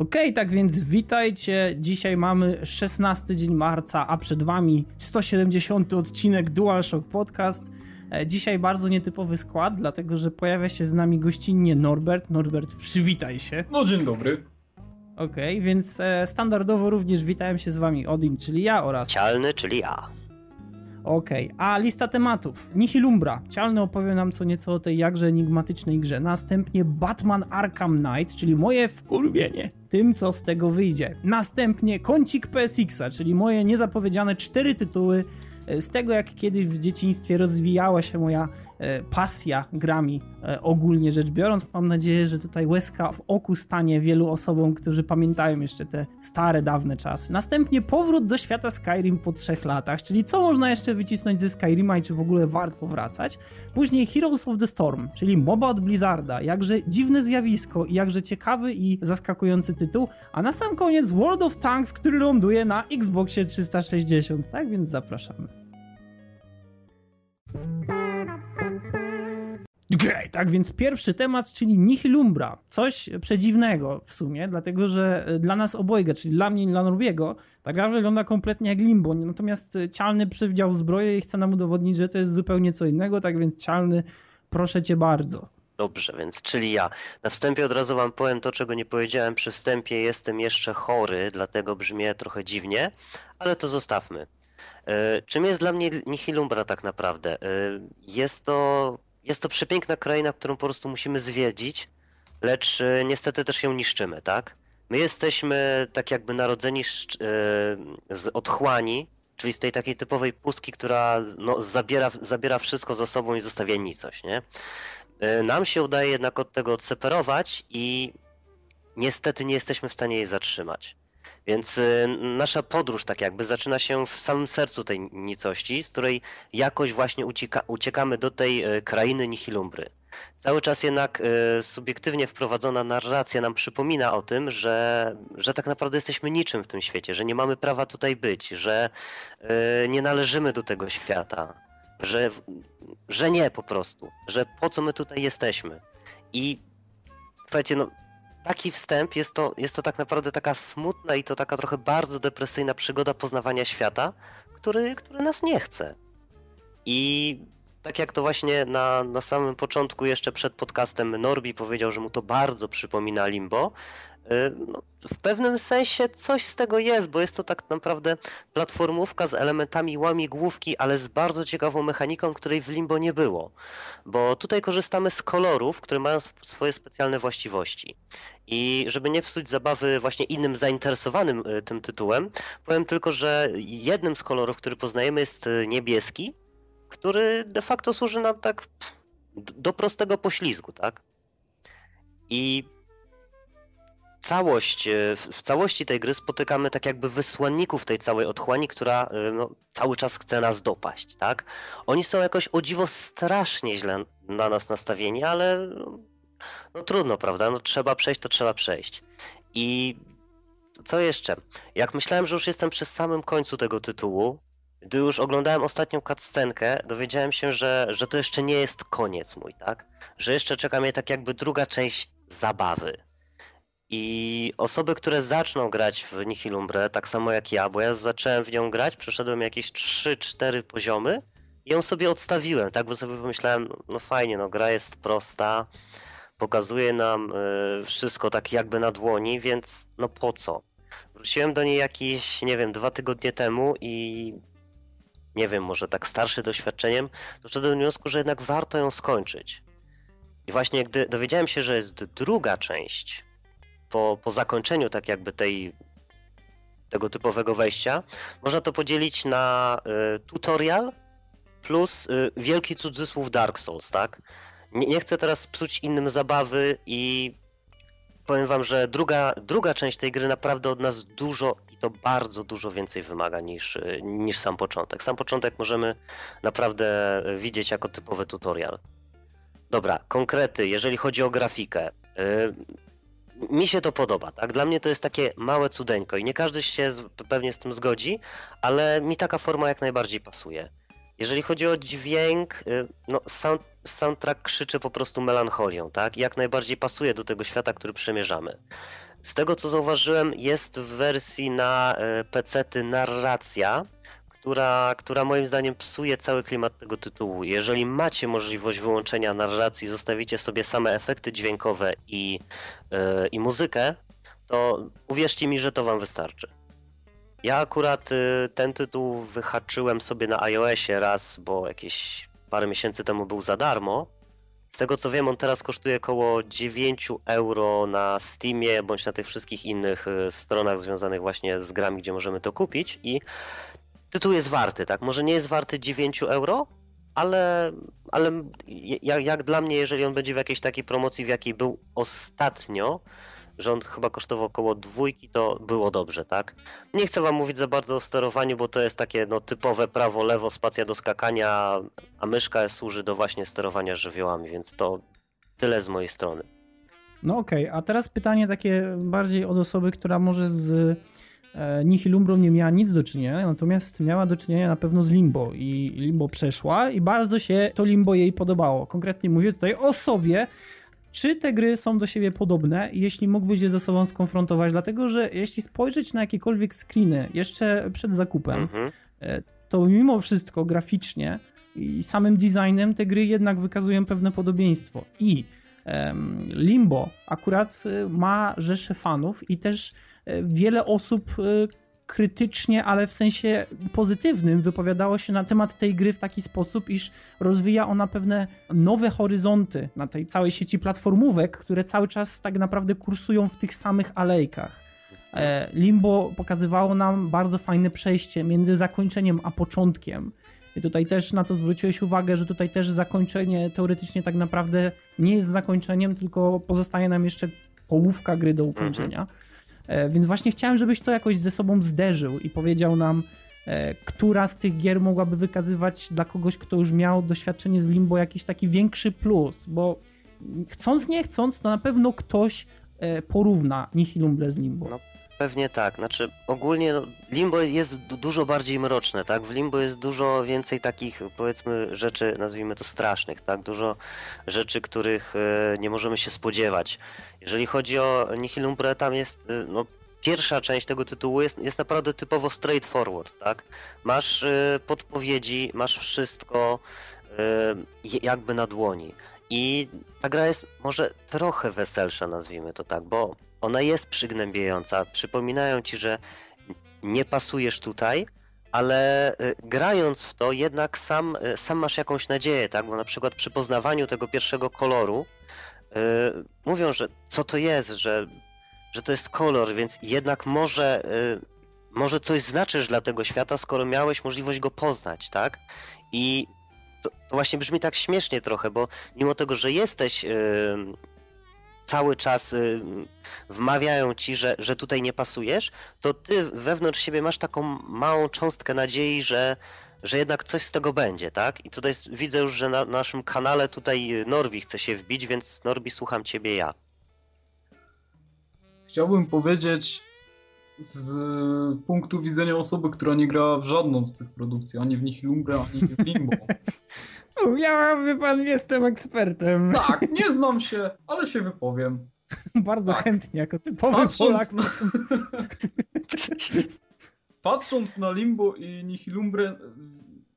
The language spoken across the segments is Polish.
Okej, okay, tak więc witajcie. Dzisiaj mamy 16 dzień marca, a przed wami 170 odcinek DualShock Podcast. E, dzisiaj bardzo nietypowy skład, dlatego że pojawia się z nami gościnnie Norbert. Norbert, przywitaj się. No dzień dobry. Okej, okay, więc e, standardowo również witałem się z wami Odin, czyli ja oraz... Cialny, czyli ja. Okej, okay. a lista tematów. Nihilumbra. Cialny opowie nam co nieco o tej jakże enigmatycznej grze. Następnie Batman Arkham Knight, czyli moje wkurwienie tym, co z tego wyjdzie. Następnie kącik PSX-a, czyli moje niezapowiedziane cztery tytuły e, z tego, jak kiedyś w dzieciństwie rozwijała się moja pasja grami e, ogólnie rzecz biorąc. Mam nadzieję, że tutaj łezka w oku stanie wielu osobom, którzy pamiętają jeszcze te stare, dawne czasy. Następnie powrót do świata Skyrim po trzech latach, czyli co można jeszcze wycisnąć ze Skyrima i czy w ogóle warto wracać. Później Heroes of the Storm, czyli MOBA od Blizzarda, jakże dziwne zjawisko i jakże ciekawy i zaskakujący tytuł, a na sam koniec World of Tanks, który ląduje na Xboxie 360. Tak więc zapraszamy. Okay, tak więc pierwszy temat, czyli Nihilumbra. Coś przedziwnego w sumie, dlatego że e, dla nas obojga, czyli dla mnie i dla Norbiego, ta gra wygląda kompletnie jak Limbo. Natomiast e, Cialny przywdział zbroję i chce nam udowodnić, że to jest zupełnie co innego, tak więc Cialny, proszę cię bardzo. Dobrze, więc czyli ja. Na wstępie od razu wam powiem to, czego nie powiedziałem przy wstępie. Jestem jeszcze chory, dlatego brzmię trochę dziwnie, ale to zostawmy. E, czym jest dla mnie Nihilumbra tak naprawdę? Jest to jest to przepiękna kraina, którą po prostu musimy zwiedzić, lecz e, niestety też ją niszczymy, tak? My jesteśmy tak jakby narodzeni z, e, otchłani, czyli z tej takiej typowej pustki, która no, zabiera, zabiera wszystko ze sobą i zostawia nicość, nie? E, nam się udaje jednak od tego odseparować i niestety nie jesteśmy w stanie jej zatrzymać. Więc y, nasza podróż tak jakby zaczyna się w samym sercu tej nicości, z której jakoś właśnie ucieka, uciekamy do tej y, krainy Nihilumbry. Cały czas jednak y, subiektywnie wprowadzona narracja nam przypomina o tym, że, że tak naprawdę jesteśmy niczym w tym świecie, że nie mamy prawa tutaj być, że nie należymy do tego świata, że, że nie po prostu, że po co my tutaj jesteśmy. I słuchajcie, no taki wstęp jest to, jest to tak naprawdę taka smutna i to taka trochę bardzo depresyjna przygoda poznawania świata, który, który nas nie chce. I tak jak to właśnie na, na samym początku, jeszcze przed podcastem Norbi powiedział, że mu to bardzo przypomina Limbo, no, w pewnym sensie coś z tego jest, bo jest to tak naprawdę platformówka z elementami łamigłówki, ale z bardzo ciekawą mechaniką, której w Limbo nie było. Bo tutaj korzystamy z kolorów, które mają swoje specjalne właściwości. I żeby nie psuć zabawy właśnie innym zainteresowanym y, tym tytułem, powiem tylko, że jednym z kolorów, który poznajemy jest y, niebieski, który de facto służy nam tak do prostego poślizgu, tak? I całość, e, w całości tej gry spotykamy tak jakby wysłanników tej całej otchłani, która e, no, cały czas chce nas dopaść, tak? Oni są jakoś o dziwo strasznie źle na nas nastawieni, ale no, no trudno, prawda? No trzeba przejść, to trzeba przejść. I co jeszcze? Jak myślałem, że już jestem przy samym końcu tego tytułu, gdy już oglądałem ostatnią cutscenkę, dowiedziałem się, że, że to jeszcze nie jest koniec mój, tak? Że jeszcze czeka mnie tak jakby druga część zabawy i osoby, które zaczną grać w Nihilumbrę, tak samo jak ja, bo ja zacząłem w nią grać, przeszedłem jakieś 3-4 poziomy i ją sobie odstawiłem, tak, bo sobie pomyślałem, no fajnie, no gra jest prosta, pokazuje nam y, wszystko tak jakby na dłoni, więc no po co? Wróciłem do niej jakieś, nie wiem, dwa tygodnie temu i nie wiem, może tak starszy doświadczeniem, doszedłem do wniosku, że jednak warto ją skończyć. I właśnie gdy dowiedziałem się, że jest druga część, po, po zakończeniu tak jakby tej tego typowego wejścia, można to podzielić na y, tutorial plus y, wielki cudzysłów Dark Souls, tak? Nie, nie, chcę teraz psuć innym zabawy i powiem wam, że druga, druga część tej gry naprawdę od nas dużo i to bardzo dużo więcej wymaga niż, y, niż sam początek. Sam początek możemy naprawdę widzieć jako typowy tutorial. Dobra, konkrety, jeżeli chodzi o grafikę. Y, mi się to podoba, tak? Dla mnie to jest takie małe cudeńko i nie każdy się pewnie z tym zgodzi, ale mi taka forma jak najbardziej pasuje. Jeżeli chodzi o dźwięk, y, no sound, soundtrack krzyczy po prostu melancholią, tak? Jak najbardziej pasuje do tego świata, który przemierzamy. Z tego co zauważyłem, jest w wersji na e, PC narracja, która, która moim zdaniem psuje cały klimat tego tytułu. Jeżeli macie możliwość wyłączenia narracji, zostawicie sobie same efekty dźwiękowe i, yy, i muzykę, to uwierzcie mi, że to wam wystarczy. Ja akurat yy, ten tytuł wyhaczyłem sobie na iOSie raz, bo jakieś parę miesięcy temu był za darmo. Z tego co wiem, on teraz kosztuje około 9 euro na Steamie bądź na tych wszystkich innych y, stronach związanych właśnie z grami, gdzie możemy to kupić i tytuł jest warty, tak? Może nie jest warty 9 euro, ale, ale jak, jak dla mnie, jeżeli on będzie w jakiejś takiej promocji, w jakiej był ostatnio, że on chyba kosztował około dwójki, to było dobrze, tak? Nie chcę wam mówić za bardzo o sterowaniu, bo to jest takie no, typowe prawo, lewo, spacja do skakania, a myszka służy do właśnie sterowania żywiołami, więc to tyle z mojej strony. No okej, okay. a teraz pytanie takie bardziej od osoby, która może z E, Nihilumbrą nie miała nic do czynienia, natomiast miała do czynienia na pewno z Limbo i Limbo przeszła i bardzo się to Limbo jej podobało. Konkretnie mówię tutaj o sobie, czy te gry są do siebie podobne, jeśli mógłbyś je ze sobą skonfrontować, dlatego że jeśli spojrzeć na jakiekolwiek screeny jeszcze przed zakupem, mhm. E, to mimo wszystko graficznie i samym designem te gry jednak wykazują pewne podobieństwo. I Limbo akurat e, ma rzesze fanów i też wiele osób e, krytycznie, ale w sensie pozytywnym wypowiadało się na temat tej gry w taki sposób, iż rozwija ona pewne nowe horyzonty na tej całej sieci platformówek, które cały czas tak naprawdę kursują w tych samych alejkach. E, Limbo pokazywało nam bardzo fajne przejście między zakończeniem a początkiem. I tutaj też na to zwróciłeś uwagę, że tutaj też zakończenie teoretycznie tak naprawdę nie jest zakończeniem, tylko pozostaje nam jeszcze połówka gry do ukończenia. Mhm. E, więc właśnie chciałem, żebyś to jakoś ze sobą zderzył i powiedział nam, e, która z tych gier mogłaby wykazywać dla kogoś, kto już miał doświadczenie z Limbo jakiś taki większy plus, bo chcąc nie chcąc, to na pewno ktoś e, porówna Nihilumbre z Limbo. No Pewnie tak. Znaczy, ogólnie no, limbo jest dużo bardziej mroczne, tak? W limbo jest dużo więcej takich, powiedzmy, rzeczy, nazwijmy to strasznych, tak? Dużo rzeczy, których e, nie możemy się spodziewać. Jeżeli chodzi o Nihilumbre, tam jest, e, no, pierwsza część tego tytułu jest, jest naprawdę typowo straightforward, tak? Masz e, podpowiedzi, masz wszystko jakby na dłoni. I ta gra jest może trochę weselsza, nazwijmy to tak, bo ona jest przygnębiająca. Przypominają ci, że nie pasujesz tutaj, ale y, grając w to jednak sam, y, sam masz jakąś nadzieję, tak? Bo na przykład przy poznawaniu tego pierwszego koloru yy, mówią, że co to jest, że, że to jest kolor, więc jednak może, yy, może coś znaczysz dla tego świata, skoro miałeś możliwość go poznać, tak? I to, to właśnie brzmi tak śmiesznie trochę, bo mimo tego, że jesteś yy, cały czas y, wmawiają ci, że, że tutaj nie pasujesz, to ty wewnątrz siebie masz taką małą cząstkę nadziei, że, że jednak coś z tego będzie, tak? I tutaj widzę już, że na naszym kanale tutaj Norbi chce się wbić, więc Norbi, słucham ciebie ja. Chciałbym powiedzieć z punktu widzenia osoby, która nie grała w żadną z tych produkcji, ani w Nihilumbre, ani w Limbo. Ja, wie pan, jestem ekspertem. Tak, nie znam się, ale się wypowiem. Bardzo tak. chętnie, jako typowy Patrząc Polak. Na... Patrząc na Limbo i Nihilumbre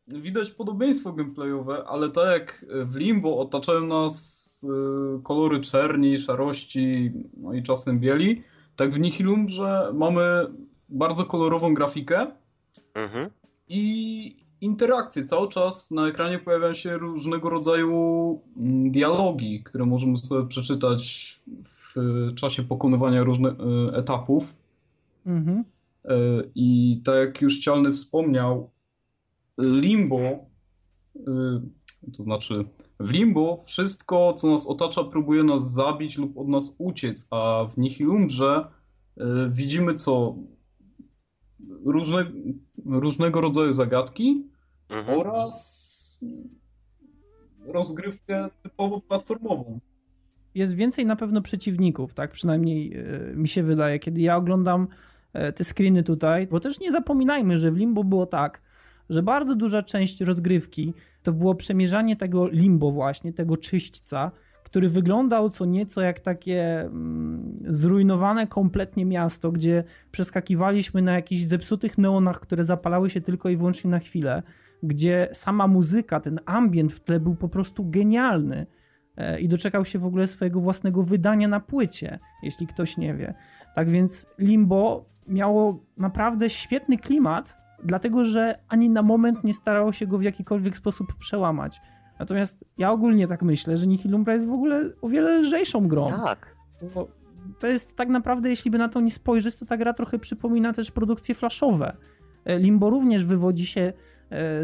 widać podobieństwo gameplayowe, ale tak jak w Limbo otaczają nas y, kolory czerni, szarości, no i czasem bieli, tak w Nihilumbrze mamy bardzo kolorową grafikę mhm. i interakcje. Cały czas na ekranie pojawiają się różnego rodzaju mm, dialogi, które możemy sobie przeczytać w czasie pokonywania różnych e, etapów. Mhm. E, I tak jak już Cialny wspomniał, limbo, e, to znaczy w limbo wszystko, co nas otacza, próbuje nas zabić lub od nas uciec, a w Nihilumbrze widzimy co? Różne, różnego rodzaju zagadki, mhm. oraz rozgrywkę typowo platformową. Jest więcej na pewno przeciwników, tak przynajmniej e, mi się wydaje, kiedy ja oglądam e, te screeny tutaj, bo też nie zapominajmy, że w Limbo było tak, że bardzo duża część rozgrywki to było przemierzanie tego Limbo właśnie, tego czyśćca, który wyglądał co nieco jak takie mm, zrujnowane kompletnie miasto, gdzie przeskakiwaliśmy na jakichś zepsutych neonach, które zapalały się tylko i wyłącznie na chwilę, gdzie sama muzyka, ten ambient w tle był po prostu genialny e, i doczekał się w ogóle swojego własnego wydania na płycie, jeśli ktoś nie wie. Tak więc Limbo miało naprawdę świetny klimat, dlatego że ani na moment nie starało się go w jakikolwiek sposób przełamać. Natomiast ja ogólnie tak myślę, że Nihilumbra jest w ogóle o wiele lżejszą grą. Tak. Bo to jest tak naprawdę, jeśli by na to nie spojrzeć, to ta gra trochę przypomina też produkcje flashowe. E, Limbo również wywodzi się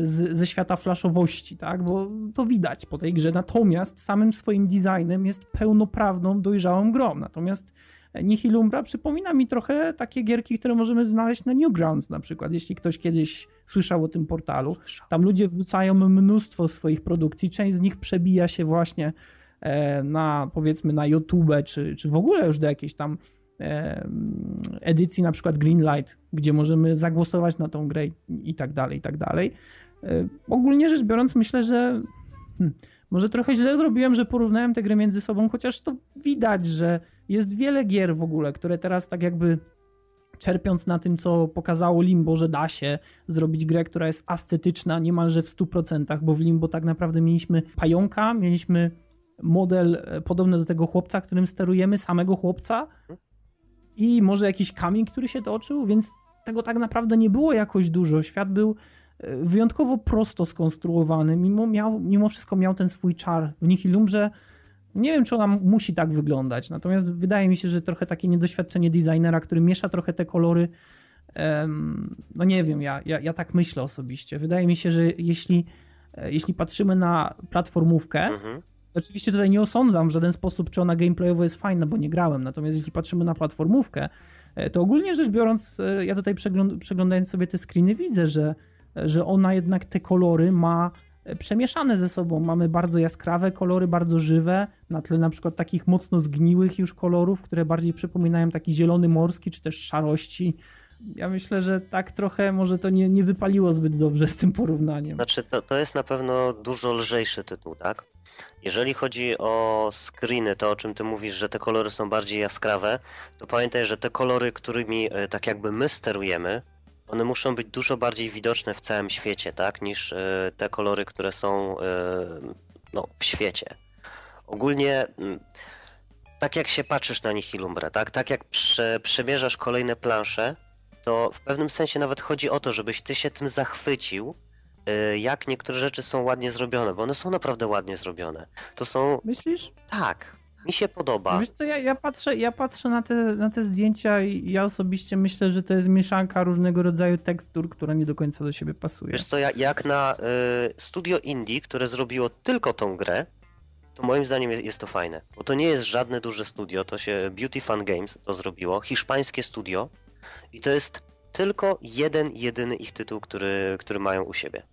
z, ze świata flashowości, tak? Bo to widać po tej grze. Natomiast samym swoim designem jest pełnoprawną, dojrzałą grą. Natomiast Nihilumbra przypomina mi trochę takie gierki, które możemy znaleźć na Newgrounds na przykład, jeśli ktoś kiedyś słyszał o tym portalu. Tam ludzie wrzucają mnóstwo swoich produkcji, część z nich przebija się właśnie e, na powiedzmy na YouTube, czy, czy w ogóle już do jakiejś tam e, edycji na przykład Greenlight, gdzie możemy zagłosować na tą grę i tak dalej, i tak dalej. E, ogólnie rzecz biorąc myślę, że hmm, może trochę źle zrobiłem, że porównałem te gry między sobą, chociaż to widać, że jest wiele gier w ogóle, które teraz tak jakby czerpiąc na tym, co pokazało Limbo, że da się zrobić grę, która jest ascetyczna niemalże w 100%, bo w Limbo tak naprawdę mieliśmy pająka, mieliśmy model e, podobny do tego chłopca, którym sterujemy, samego chłopca i może jakiś kamień, który się toczył, więc tego tak naprawdę nie było jakoś dużo. Świat był e, wyjątkowo prosto skonstruowany, mimo, miał, mimo wszystko miał ten swój czar. W Nihilumrze nie wiem, czy ona musi tak wyglądać, natomiast wydaje mi się, że trochę takie niedoświadczenie designera, który miesza trochę te kolory, no nie wiem, ja, ja, ja tak myślę osobiście. Wydaje mi się, że jeśli, e, jeśli patrzymy na platformówkę, mhm. Oczywiście tutaj nie osądzam w żaden sposób, czy ona gameplayowo jest fajna, bo nie grałem, natomiast jeśli patrzymy na platformówkę, e, to ogólnie rzecz biorąc, e, ja tutaj przeglądając sobie te screeny widzę, że, że ona jednak te kolory ma przemieszane ze sobą. Mamy bardzo jaskrawe kolory, bardzo żywe, na tle na przykład takich mocno zgniłych już kolorów, które bardziej przypominają taki zielony morski, czy też szarości. Ja myślę, że tak trochę może to nie, nie wypaliło zbyt dobrze z tym porównaniem. Znaczy, to, to jest na pewno dużo lżejszy tytuł, tak? Jeżeli chodzi o screeny, to o czym ty mówisz, że te kolory są bardziej jaskrawe, to pamiętaj, że te kolory, którymi e, tak jakby my sterujemy, one muszą być dużo bardziej widoczne w całym świecie, tak, niż e, te kolory, które są e, no, w świecie. Ogólnie mm, tak jak się patrzysz na Nihilumbrę, tak, tak jak prze, przemierzasz kolejne plansze, to w pewnym sensie nawet chodzi o to, żebyś ty się tym zachwycił, e, jak niektóre rzeczy są ładnie zrobione, bo one są naprawdę ładnie zrobione. To są... Myślisz? Tak. Mi się podoba. Wiesz co, ja, ja, patrzę, ja patrzę na te, na te zdjęcia i ja osobiście myślę, że to jest mieszanka różnego rodzaju tekstur, która nie do końca do siebie pasuje. Wiesz co, jak na y, studio indie, które zrobiło tylko tą grę, to moim zdaniem jest, jest to fajne. Bo to nie jest żadne duże studio, to się Beauty Fun Games to zrobiło, hiszpańskie studio i to jest tylko jeden, jedyny ich tytuł, który, który mają u siebie.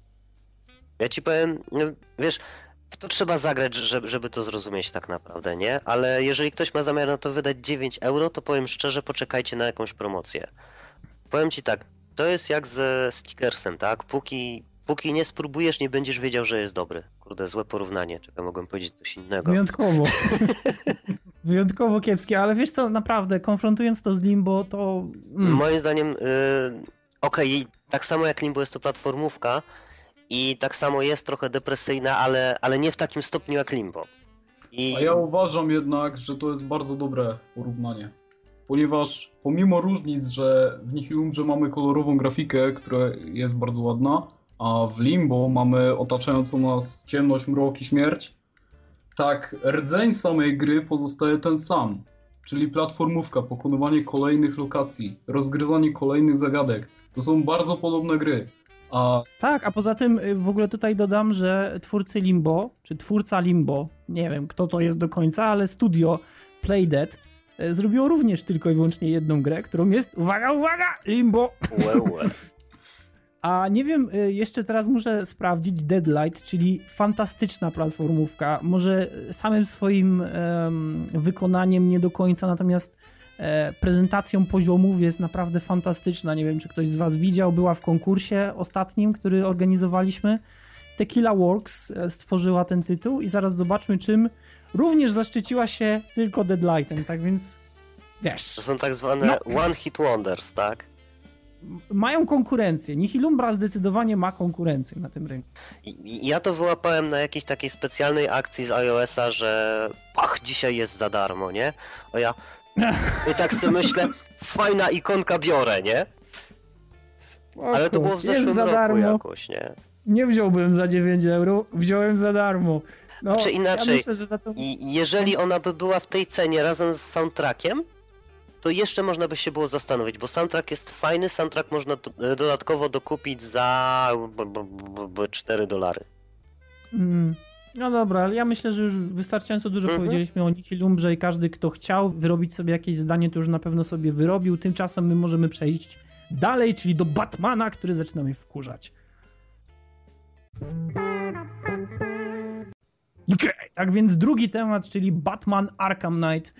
Ja ci powiem, no, wiesz, to trzeba zagrać, żeby, żeby to zrozumieć tak naprawdę, nie? Ale jeżeli ktoś ma zamiar na to wydać 9 euro, to powiem szczerze, poczekajcie na jakąś promocję. Powiem ci tak, to jest jak ze stickersem, tak? Póki, póki nie spróbujesz, nie będziesz wiedział, że jest dobry. Kurde, złe porównanie, czekaj, mogłem powiedzieć coś innego. Wyjątkowo. Wyjątkowo kiepskie, ale wiesz co, naprawdę, konfrontując to z Limbo, to... Mm. Moim zdaniem, yy, okej, okay, tak samo jak Limbo jest to platformówka, i tak samo jest trochę depresyjna, ale, ale nie w takim stopniu jak Limbo. I... A ja uważam jednak, że to jest bardzo dobre porównanie. Ponieważ pomimo różnic, że w Nihilumrze mamy kolorową grafikę, która jest bardzo ładna, a w Limbo mamy otaczającą nas ciemność, mrok i śmierć, tak rdzeń samej gry pozostaje ten sam. Czyli platformówka, pokonywanie kolejnych lokacji, rozgryzanie kolejnych zagadek. To są bardzo podobne gry. A... Tak, a poza tym y, w ogóle tutaj dodam, że twórcy Limbo, czy twórca Limbo, nie wiem kto to jest do końca, ale studio Playdead y, zrobiło również tylko i wyłącznie jedną grę, którą jest, uwaga, uwaga, Limbo! A nie wiem, y, jeszcze teraz muszę sprawdzić Deadlight, czyli fantastyczna platformówka. Może samym swoim um, wykonaniem nie do końca, natomiast E, prezentacją poziomów jest naprawdę fantastyczna. Nie wiem, czy ktoś z Was widział, była w konkursie ostatnim, który organizowaliśmy. Tequila Works e, stworzyła ten tytuł i zaraz zobaczmy, czym również zaszczyciła się tylko Deadlightem, tak więc wiesz. To są tak zwane no. one hit wonders, tak? Mają konkurencję. Nihilumbra zdecydowanie ma konkurencję na tym rynku. Ja to wyłapałem na jakiejś takiej specjalnej akcji z iOS-a, że ach, dzisiaj jest za darmo, nie? O ja... I tak sobie myślę, fajna ikonka biorę, nie? Spoko, Ale to było w zeszłym za roku darmo. jakoś, nie? Nie wziąłbym za 9 euro, wziąłem za darmo. No, Czy inaczej, ja myślę, to... jeżeli ona by była w tej cenie razem z soundtrackiem, to jeszcze można by się było zastanowić, bo soundtrack jest fajny, soundtrack można e, dodatkowo dokupić za 4 dolary. Mm. No dobra, ale ja myślę, że już wystarczająco dużo mhm. powiedzieliśmy o Nihilumbrze i każdy, kto chciał wyrobić sobie jakieś zdanie, to już na pewno sobie wyrobił. Tymczasem my możemy przejść dalej, czyli do Batmana, który zaczyna mnie wkurzać. Okay, tak więc drugi temat, czyli Batman Arkham Knight.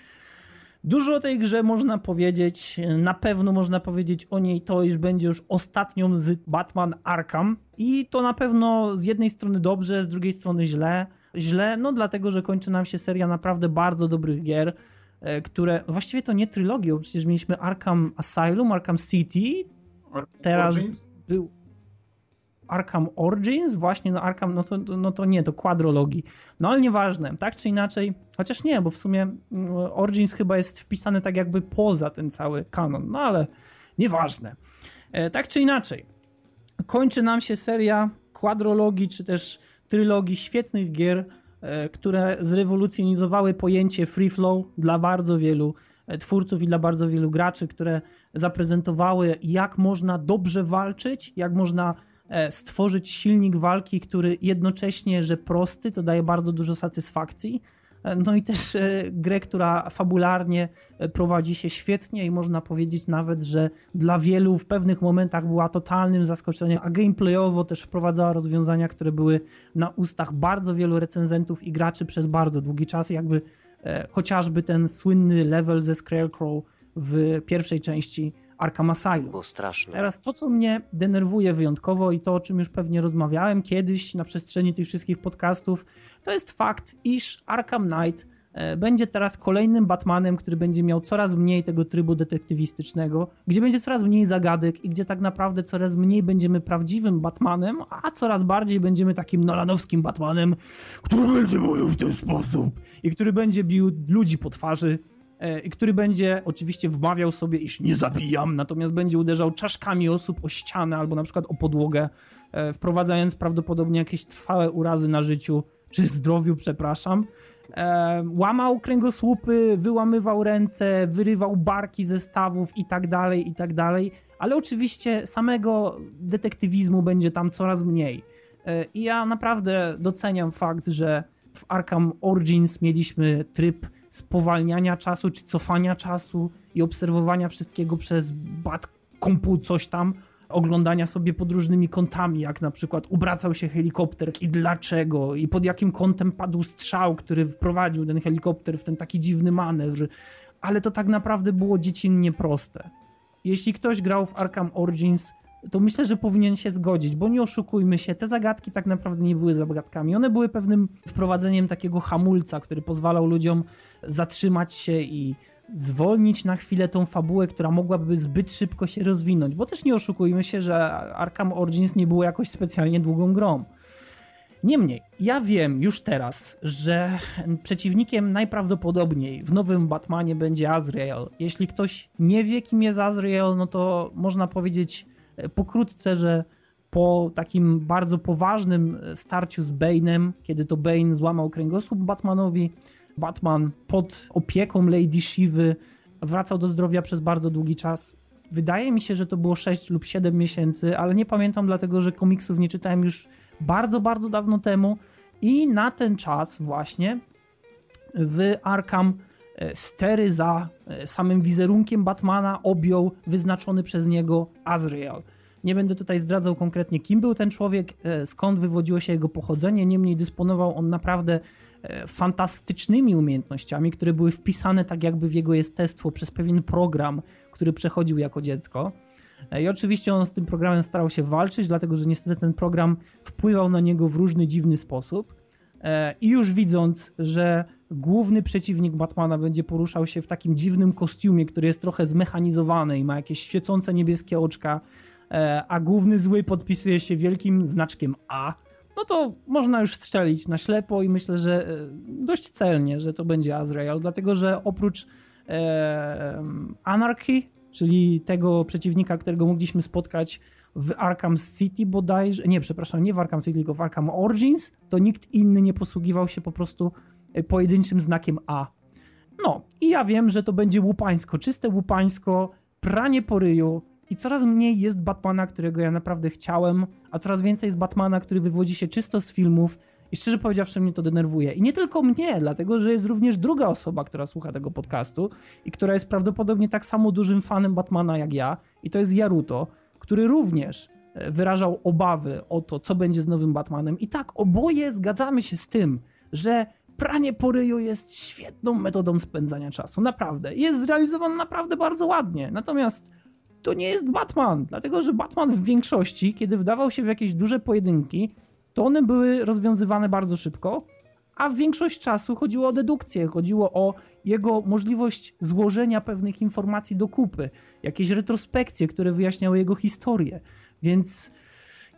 Dużo o tej grze można powiedzieć. Na pewno można powiedzieć o niej to, iż będzie już ostatnią z Batman Arkham. I to na pewno z jednej strony dobrze, z drugiej strony źle. Źle, no dlatego, że kończy nam się seria naprawdę bardzo dobrych gier, e, które właściwie to nie trylogią, bo przecież mieliśmy Arkham Asylum, Arkham City. Teraz był Arkham Origins, właśnie no Arkham, no to, no to nie, to kwadrologii. No ale nieważne, tak czy inaczej, chociaż nie, bo w sumie mm, Origins chyba jest wpisany tak jakby poza ten cały kanon, no ale nieważne. E, tak czy inaczej, kończy nam się seria kwadrologii, czy też trylogii świetnych gier, e, które zrewolucjonizowały pojęcie free flow dla bardzo wielu e, twórców i dla bardzo wielu graczy, które zaprezentowały, jak można dobrze walczyć, jak można stworzyć silnik walki, który jednocześnie, że prosty, to daje bardzo dużo satysfakcji. E, no i też e, grę, która fabularnie prowadzi się świetnie i można powiedzieć nawet, że dla wielu w pewnych momentach była totalnym zaskoczeniem, a gameplayowo też wprowadzała rozwiązania, które były na ustach bardzo wielu recenzentów i graczy przez bardzo długi czas, jakby chociażby ten słynny level ze Scarecrow w pierwszej części Arkham Asylum. Było straszne. Teraz to, co mnie denerwuje wyjątkowo i to, o czym już pewnie rozmawiałem kiedyś na przestrzeni tych wszystkich podcastów, to jest fakt, iż Arkham Knight e, będzie teraz kolejnym Batmanem, który będzie miał coraz mniej tego trybu detektywistycznego, gdzie będzie coraz mniej zagadek i gdzie tak naprawdę coraz mniej będziemy prawdziwym Batmanem, a coraz bardziej będziemy takim nolanowskim Batmanem, który będzie mówił w ten sposób i który będzie bił ludzi po twarzy E, który będzie oczywiście wmawiał sobie, iż nie zabijam, natomiast będzie uderzał czaszkami osób o ścianę albo na przykład o podłogę, e, wprowadzając prawdopodobnie jakieś trwałe urazy na życiu czy zdrowiu, przepraszam. E, łamał kręgosłupy, wyłamywał ręce, wyrywał barki ze stawów i tak dalej, i tak dalej, ale oczywiście samego detektywizmu będzie tam coraz mniej. I ja naprawdę doceniam fakt, że w Arkham Origins mieliśmy tryb spowalniania czasu, czy cofania czasu i obserwowania wszystkiego przez bat komput coś tam, oglądania sobie pod różnymi kątami, jak na przykład obracał się helikopter i dlaczego, i pod jakim kątem padł strzał, który wprowadził ten helikopter w ten taki dziwny manewr, ale to tak naprawdę było dziecinnie proste. Jeśli ktoś grał w Arkham Origins, to myślę, że powinien się zgodzić, bo nie oszukujmy się, te zagadki tak naprawdę nie były zagadkami. One były pewnym wprowadzeniem takiego hamulca, który pozwalał ludziom zatrzymać się i zwolnić na chwilę tą fabułę, która mogłaby zbyt szybko się rozwinąć, bo też nie oszukujmy się, że Arkham Origins nie było jakoś specjalnie długą grą. Niemniej, ja wiem już teraz, że przeciwnikiem najprawdopodobniej w nowym Batmanie będzie Azrael. Jeśli ktoś nie wie, kim jest Azrael, no to można powiedzieć pokrótce, że po takim bardzo poważnym starciu z Bane'em, kiedy to Bane złamał kręgosłup Batmanowi, Batman pod opieką Lady Shivy wracał do zdrowia przez bardzo długi czas. Wydaje mi się, że to było 6 lub 7 miesięcy, ale nie pamiętam dlatego, że komiksów nie czytałem już bardzo, bardzo dawno temu i na ten czas właśnie w Arkham e, stery za e, samym wizerunkiem Batmana objął wyznaczony przez niego Azrael. Nie będę tutaj zdradzał konkretnie, kim był ten człowiek, e, skąd wywodziło się jego pochodzenie, niemniej dysponował on naprawdę E, fantastycznymi umiejętnościami, które były wpisane tak jakby w jego jestestwo przez pewien program, który przechodził jako dziecko. E, I oczywiście on z tym programem starał się walczyć, dlatego że niestety ten program wpływał na niego w różny dziwny sposób. E, I już widząc, że główny przeciwnik Batmana będzie poruszał się w takim dziwnym kostiumie, który jest trochę zmechanizowany i ma jakieś świecące niebieskie oczka, e, a główny zły podpisuje się wielkim znaczkiem A, no to można już strzelić na ślepo i myślę, że e, dość celnie, że to będzie Azrael, dlatego że oprócz e, Anarchy, czyli tego przeciwnika, którego mogliśmy spotkać w Arkham City bodajże, nie, przepraszam, nie w Arkham City, tylko w Arkham Origins, to nikt inny nie posługiwał się po prostu pojedynczym znakiem A. No, i ja wiem, że to będzie łupańsko, czyste łupańsko, pranie po ryju i coraz mniej jest Batmana, którego ja naprawdę chciałem, a coraz więcej jest Batmana, który wywodzi się czysto z filmów i szczerze powiedziawszy mnie to denerwuje. I nie tylko mnie, dlatego że jest również druga osoba, która słucha tego podcastu i która jest prawdopodobnie tak samo dużym fanem Batmana jak ja i to jest Jaruto, który również e, wyrażał obawy o to, co będzie z nowym Batmanem. I tak, oboje zgadzamy się z tym, że pranie po ryju jest świetną metodą spędzania czasu. Naprawdę. Jest zrealizowane naprawdę bardzo ładnie. Natomiast to nie jest Batman, dlatego że Batman w większości, kiedy wdawał się w jakieś duże pojedynki, to one były rozwiązywane bardzo szybko, a większość czasu chodziło o dedukcję, chodziło o jego możliwość złożenia pewnych informacji do kupy, jakieś retrospekcje, które wyjaśniały jego historię. Więc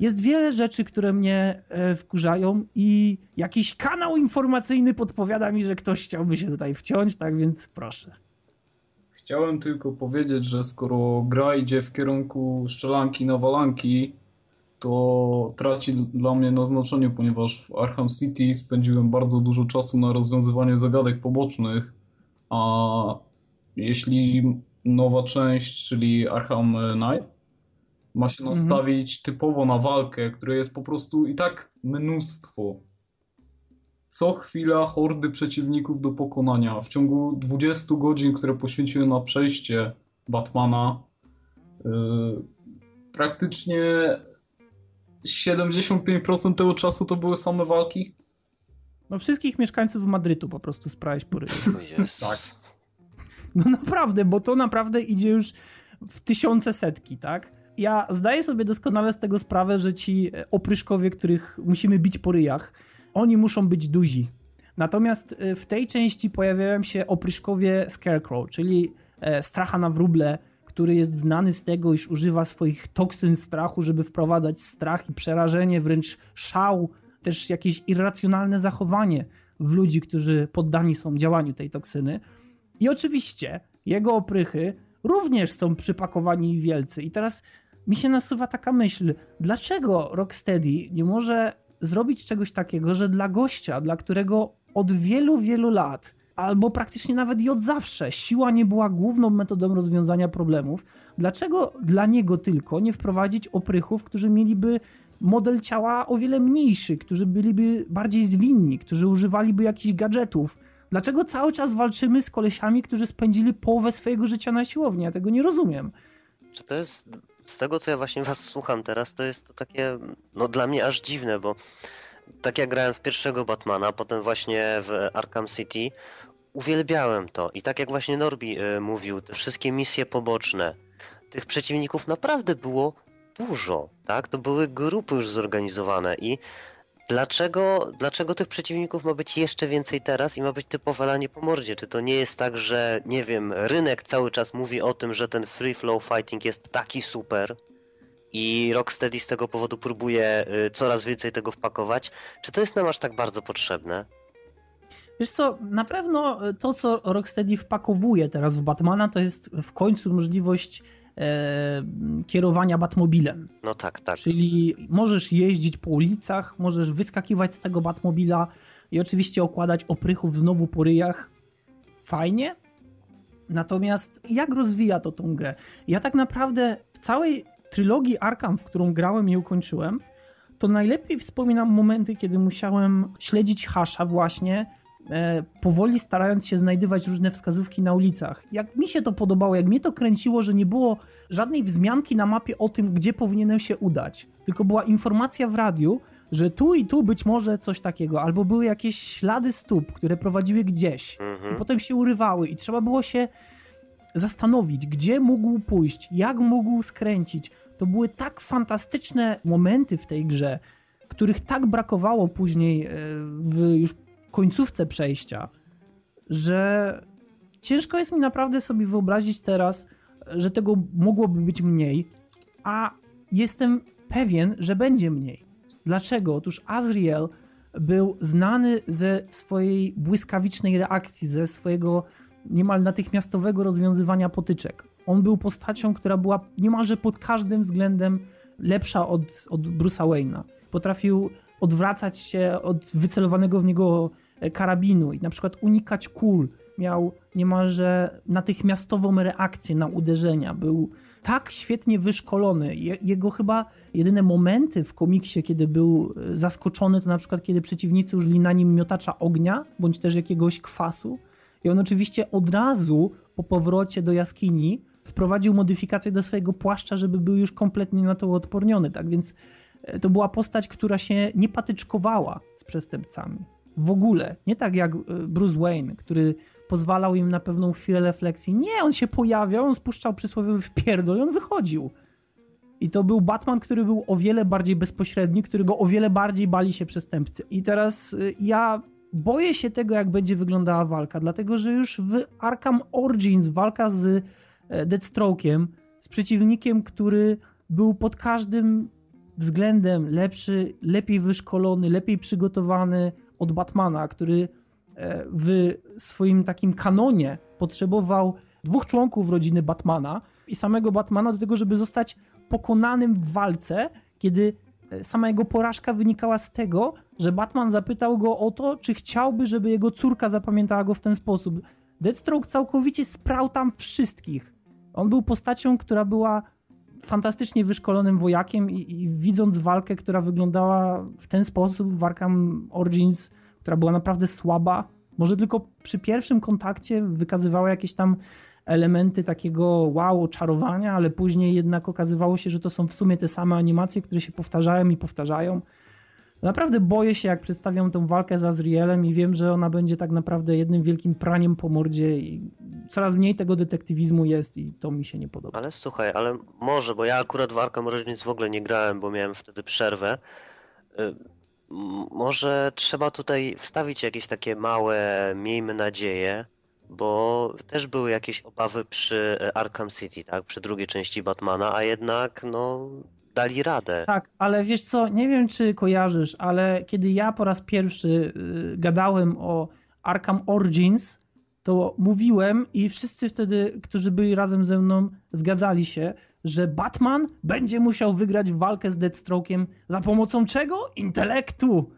jest wiele rzeczy, które mnie e, wkurzają i jakiś kanał informacyjny podpowiada mi, że ktoś chciałby się tutaj wciąć, tak więc proszę. Chciałem tylko powiedzieć, że skoro gra idzie w kierunku strzelanki na walanki, to traci dla mnie na znaczeniu, ponieważ w Arkham City spędziłem bardzo dużo czasu na rozwiązywanie zagadek pobocznych, a jeśli nowa część, czyli Arkham Knight, ma się mhm. nastawić typowo na walkę, której jest po prostu i tak mnóstwo. Co chwila hordy przeciwników do pokonania. W ciągu 20 godzin, które poświęciłem na przejście Batmana, yy, praktycznie 75% tego czasu to były same walki. No wszystkich mieszkańców Madrytu po prostu sprałeś po tak. No naprawdę, bo to naprawdę idzie już w tysiące setki, tak? Ja zdaję sobie doskonale z tego sprawę, że ci opryszkowie, których musimy bić po ryjach, oni muszą być duzi. Natomiast e, w tej części pojawiają się opryszkowie Scarecrow, czyli e, stracha na wróble, który jest znany z tego, iż używa swoich toksyn strachu, żeby wprowadzać strach i przerażenie, wręcz szał, też jakieś irracjonalne zachowanie w ludzi, którzy poddani są działaniu tej toksyny. I oczywiście jego oprychy również są przypakowani wielcy. I teraz mi się nasuwa taka myśl, dlaczego Rocksteady nie może zrobić czegoś takiego, że dla gościa, dla którego od wielu, wielu lat albo praktycznie nawet i od zawsze siła nie była główną metodą rozwiązania problemów, dlaczego dla niego tylko nie wprowadzić oprychów, którzy mieliby model ciała o wiele mniejszy, którzy byliby bardziej zwinni, którzy używaliby jakichś gadżetów? Dlaczego cały czas walczymy z kolesiami, którzy spędzili połowę swojego życia na siłowni? Ja tego nie rozumiem. Czy to jest, z tego co ja właśnie was słucham teraz, to jest to takie, no dla mnie aż dziwne, bo tak jak grałem w pierwszego Batmana, potem właśnie w Arkham City, uwielbiałem to. I tak jak właśnie Norbi y, mówił, te wszystkie misje poboczne, tych przeciwników naprawdę było dużo, tak? To były grupy już zorganizowane i dlaczego, dlaczego tych przeciwników ma być jeszcze więcej teraz i ma być typowe lanie po mordzie? Czy to nie jest tak, że, nie wiem, rynek cały czas mówi o tym, że ten free flow fighting jest taki super i Rocksteady z tego powodu próbuje y, coraz więcej tego wpakować? Czy to jest nam aż tak bardzo potrzebne? Wiesz co, na pewno to, co Rocksteady wpakowuje teraz w Batmana, to jest w końcu możliwość e, kierowania Batmobilem. No tak, tak. Czyli możesz jeździć po ulicach, możesz wyskakiwać z tego Batmobila i oczywiście okładać oprychów znowu po ryjach. Fajnie. Natomiast jak rozwija to tą grę? Ja tak naprawdę w całej trylogii Arkham, w którą grałem i ukończyłem, to najlepiej wspominam momenty, kiedy musiałem śledzić Hasza właśnie powoli starając się znajdywać różne wskazówki na ulicach. Jak mi się to podobało, jak mnie to kręciło, że nie było żadnej wzmianki na mapie o tym, gdzie powinienem się udać, tylko była informacja w radiu, że tu i tu być może coś takiego, albo były jakieś ślady stóp, które prowadziły gdzieś, mhm. i potem się urywały, i trzeba było się zastanowić, gdzie mógł pójść, jak mógł skręcić. To były tak fantastyczne momenty w tej grze, których tak brakowało później e, w już końcówce przejścia, że ciężko jest mi naprawdę sobie wyobrazić teraz, że tego mogłoby być mniej, a jestem pewien, że będzie mniej. Dlaczego? Otóż Azriel był znany ze swojej błyskawicznej reakcji, ze swojego niemal natychmiastowego rozwiązywania potyczek. On był postacią, która była niemalże pod każdym względem lepsza od, od Bruce'a Wayne'a. Potrafił odwracać się od wycelowanego w niego e, karabinu i na przykład unikać kul. Miał niemalże natychmiastową reakcję na uderzenia. Był tak świetnie wyszkolony. Jego chyba jedyne momenty w komiksie, kiedy był e, zaskoczony, to na przykład kiedy przeciwnicy użyli na nim miotacza ognia, bądź też jakiegoś kwasu. I on oczywiście od razu po powrocie do jaskini wprowadził modyfikację do swojego płaszcza, żeby był już kompletnie na to odporniony. Tak więc to była postać, która się nie patyczkowała z przestępcami. W ogóle. Nie tak jak e, Bruce Wayne, który pozwalał im na pewną chwilę refleksji. Nie, on się pojawiał, on spuszczał przysłowiowy wpierdol i on wychodził. I to był Batman, który był o wiele bardziej bezpośredni, którego o wiele bardziej bali się przestępcy. I teraz e, ja boję się tego, jak będzie wyglądała walka, dlatego że już w Arkham Origins walka z E, Deathstroke'iem, z przeciwnikiem, który był pod każdym względem lepszy, lepiej wyszkolony, lepiej przygotowany od Batmana, który e, w swoim takim kanonie potrzebował dwóch członków rodziny Batmana i samego Batmana do tego, żeby zostać pokonanym w walce, kiedy e, sama jego porażka wynikała z tego, że Batman zapytał go o to, czy chciałby, żeby jego córka zapamiętała go w ten sposób. Deathstroke całkowicie sprał tam wszystkich. On był postacią, która była fantastycznie wyszkolonym wojakiem i, i, widząc walkę, która wyglądała w ten sposób w Arkham Origins, która była naprawdę słaba, może tylko przy pierwszym kontakcie wykazywała jakieś tam elementy takiego wow, oczarowania, ale później jednak okazywało się, że to są w sumie te same animacje, które się powtarzają i powtarzają. Naprawdę boję się, jak przedstawiam tę walkę z Azrielem i wiem, że ona będzie tak naprawdę jednym wielkim praniem po mordzie i coraz mniej tego detektywizmu jest i to mi się nie podoba. Ale słuchaj, ale może, bo ja akurat w Arkham Origins w ogóle nie grałem, bo miałem wtedy przerwę. Y, może trzeba tutaj wstawić jakieś takie małe, miejmy nadzieję, bo też były jakieś obawy przy Arkham City, tak, przy drugiej części Batmana, a jednak no dali radę. Tak, ale wiesz co, nie wiem czy kojarzysz, ale kiedy ja po raz pierwszy y, gadałem o Arkham Origins, to mówiłem i wszyscy wtedy, którzy byli razem ze mną, zgadzali się, że Batman będzie musiał wygrać walkę z Deathstroke'iem za pomocą czego? Intelektu.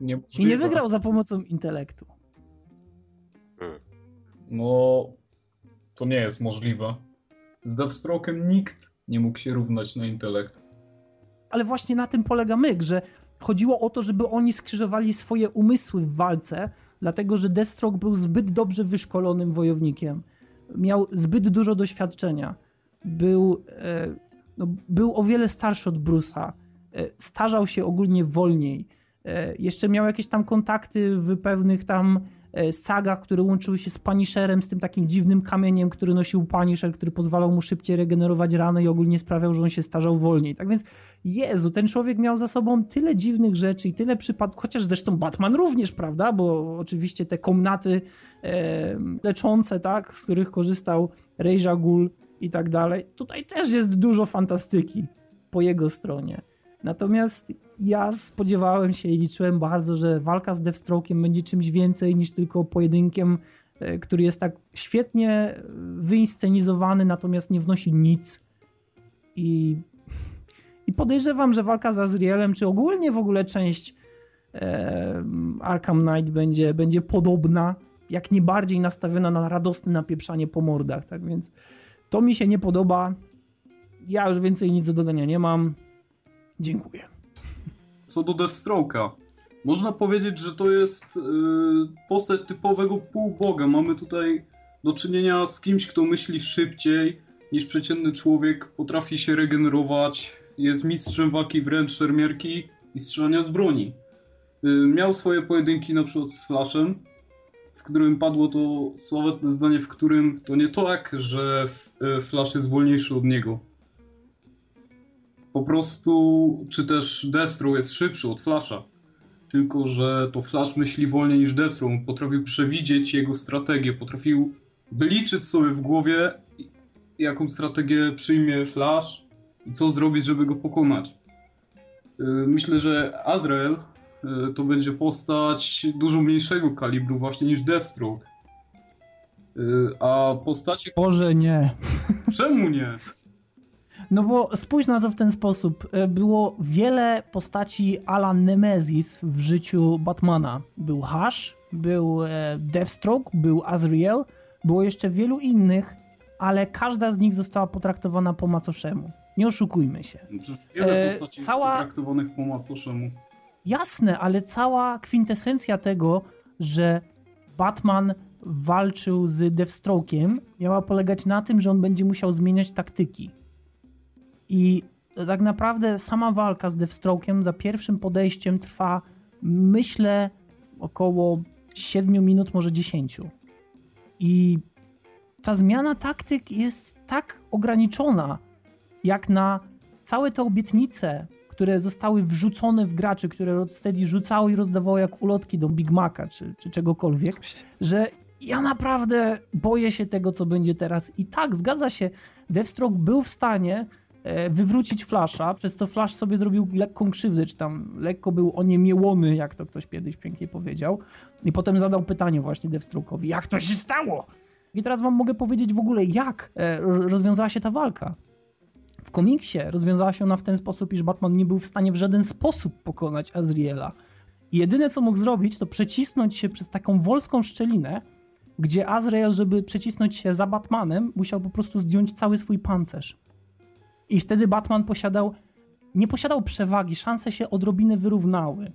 Nie I nie wygrał za pomocą intelektu. Hmm. No, to nie jest możliwe. Z Deathstroke'em nikt nie mógł się równać na intelekt. Ale właśnie na tym polega myk, że chodziło o to, żeby oni skrzyżowali swoje umysły w walce, dlatego że Deathstroke był zbyt dobrze wyszkolonym wojownikiem. Miał zbyt dużo doświadczenia. Był, e, no, był o wiele starszy od Bruce'a. E, starzał się ogólnie wolniej. E, jeszcze miał jakieś tam kontakty w pewnych tam sagach, które łączyły się z Punisherem, z tym takim dziwnym kamieniem, który nosił Punisher, który pozwalał mu szybciej regenerować rany i ogólnie sprawiał, że on się starzał wolniej. Tak więc, Jezu, ten człowiek miał za sobą tyle dziwnych rzeczy i tyle przypadków, chociaż zresztą Batman również, prawda, bo oczywiście te komnaty e, leczące, tak, z których korzystał Rejja Ghul i tak dalej, tutaj też jest dużo fantastyki po jego stronie. Natomiast ja spodziewałem się i liczyłem bardzo, że walka z Deathstroke'iem będzie czymś więcej niż tylko pojedynkiem, e, który jest tak świetnie wyinscenizowany, natomiast nie wnosi nic. I, i podejrzewam, że walka z Azrielem, czy ogólnie w ogóle część e, Arkham Knight będzie, będzie podobna, jak nie bardziej nastawiona na radosne napieprzanie po mordach. Tak więc to mi się nie podoba. Ja już więcej nic do dodania nie mam. Dziękuję. Co do Deathstroke'a. Można powiedzieć, że to jest yy, postać typowego półboga. Mamy tutaj do czynienia z kimś, kto myśli szybciej niż przeciętny człowiek, potrafi się regenerować, jest mistrzem walki wręcz szermierki i strzelania z broni. Yy, miał swoje pojedynki na przykład z Flashem, w którym padło to sławetne zdanie, w którym to nie tak, że y, Flash jest wolniejszy od niego po prostu, czy też Deathstroke jest szybszy od Flasha. tylko że to Flash myśli wolniej niż Deathstroke. Potrafił przewidzieć jego strategię, potrafił wyliczyć sobie w głowie, jaką strategię przyjmie Flash i co zrobić, żeby go pokonać. Y, myślę, że Azrael y, to będzie postać dużo mniejszego kalibru właśnie niż Deathstroke. Y, a postacie... Boże, nie. Czemu nie? No bo spójrz na to w ten sposób. Było wiele postaci ala Nemesis w życiu Batmana. Był Hush, był Deathstroke, był Azrael, było jeszcze wielu innych, ale każda z nich została potraktowana po macoszemu. Nie oszukujmy się. Wiele e, postaci e, cała... jest potraktowanych po macoszemu. Jasne, ale cała kwintesencja tego, że Batman walczył z Deathstroke'iem, miała polegać na tym, że on będzie musiał zmieniać taktyki. I tak naprawdę sama walka z Deathstroke'iem za pierwszym podejściem trwa, myślę, około 7 minut, może 10. I ta zmiana taktyk jest tak ograniczona, jak na całe te obietnice, które zostały wrzucone w graczy, które Rocksteady rzucało i rozdawało jak ulotki do Big Maca czy, czy czegokolwiek, że ja naprawdę boję się tego, co będzie teraz. I tak, zgadza się, Deathstroke był w stanie wywrócić Flasha, przez co Flash sobie zrobił lekką krzywdę, czy tam lekko był oniemielony, jak to ktoś kiedyś pięknie powiedział. I potem zadał pytanie właśnie Deathstroke'owi, jak to się stało? I teraz wam mogę powiedzieć w ogóle, jak e, rozwiązała się ta walka. W komiksie rozwiązała się ona w ten sposób, iż Batman nie był w stanie w żaden sposób pokonać Azriela. I jedyne co mógł zrobić, to przecisnąć się przez taką wolską szczelinę, gdzie Azrael, żeby przecisnąć się za Batmanem, musiał po prostu zdjąć cały swój pancerz. I wtedy Batman posiadał, nie posiadał przewagi, szanse się odrobinę wyrównały.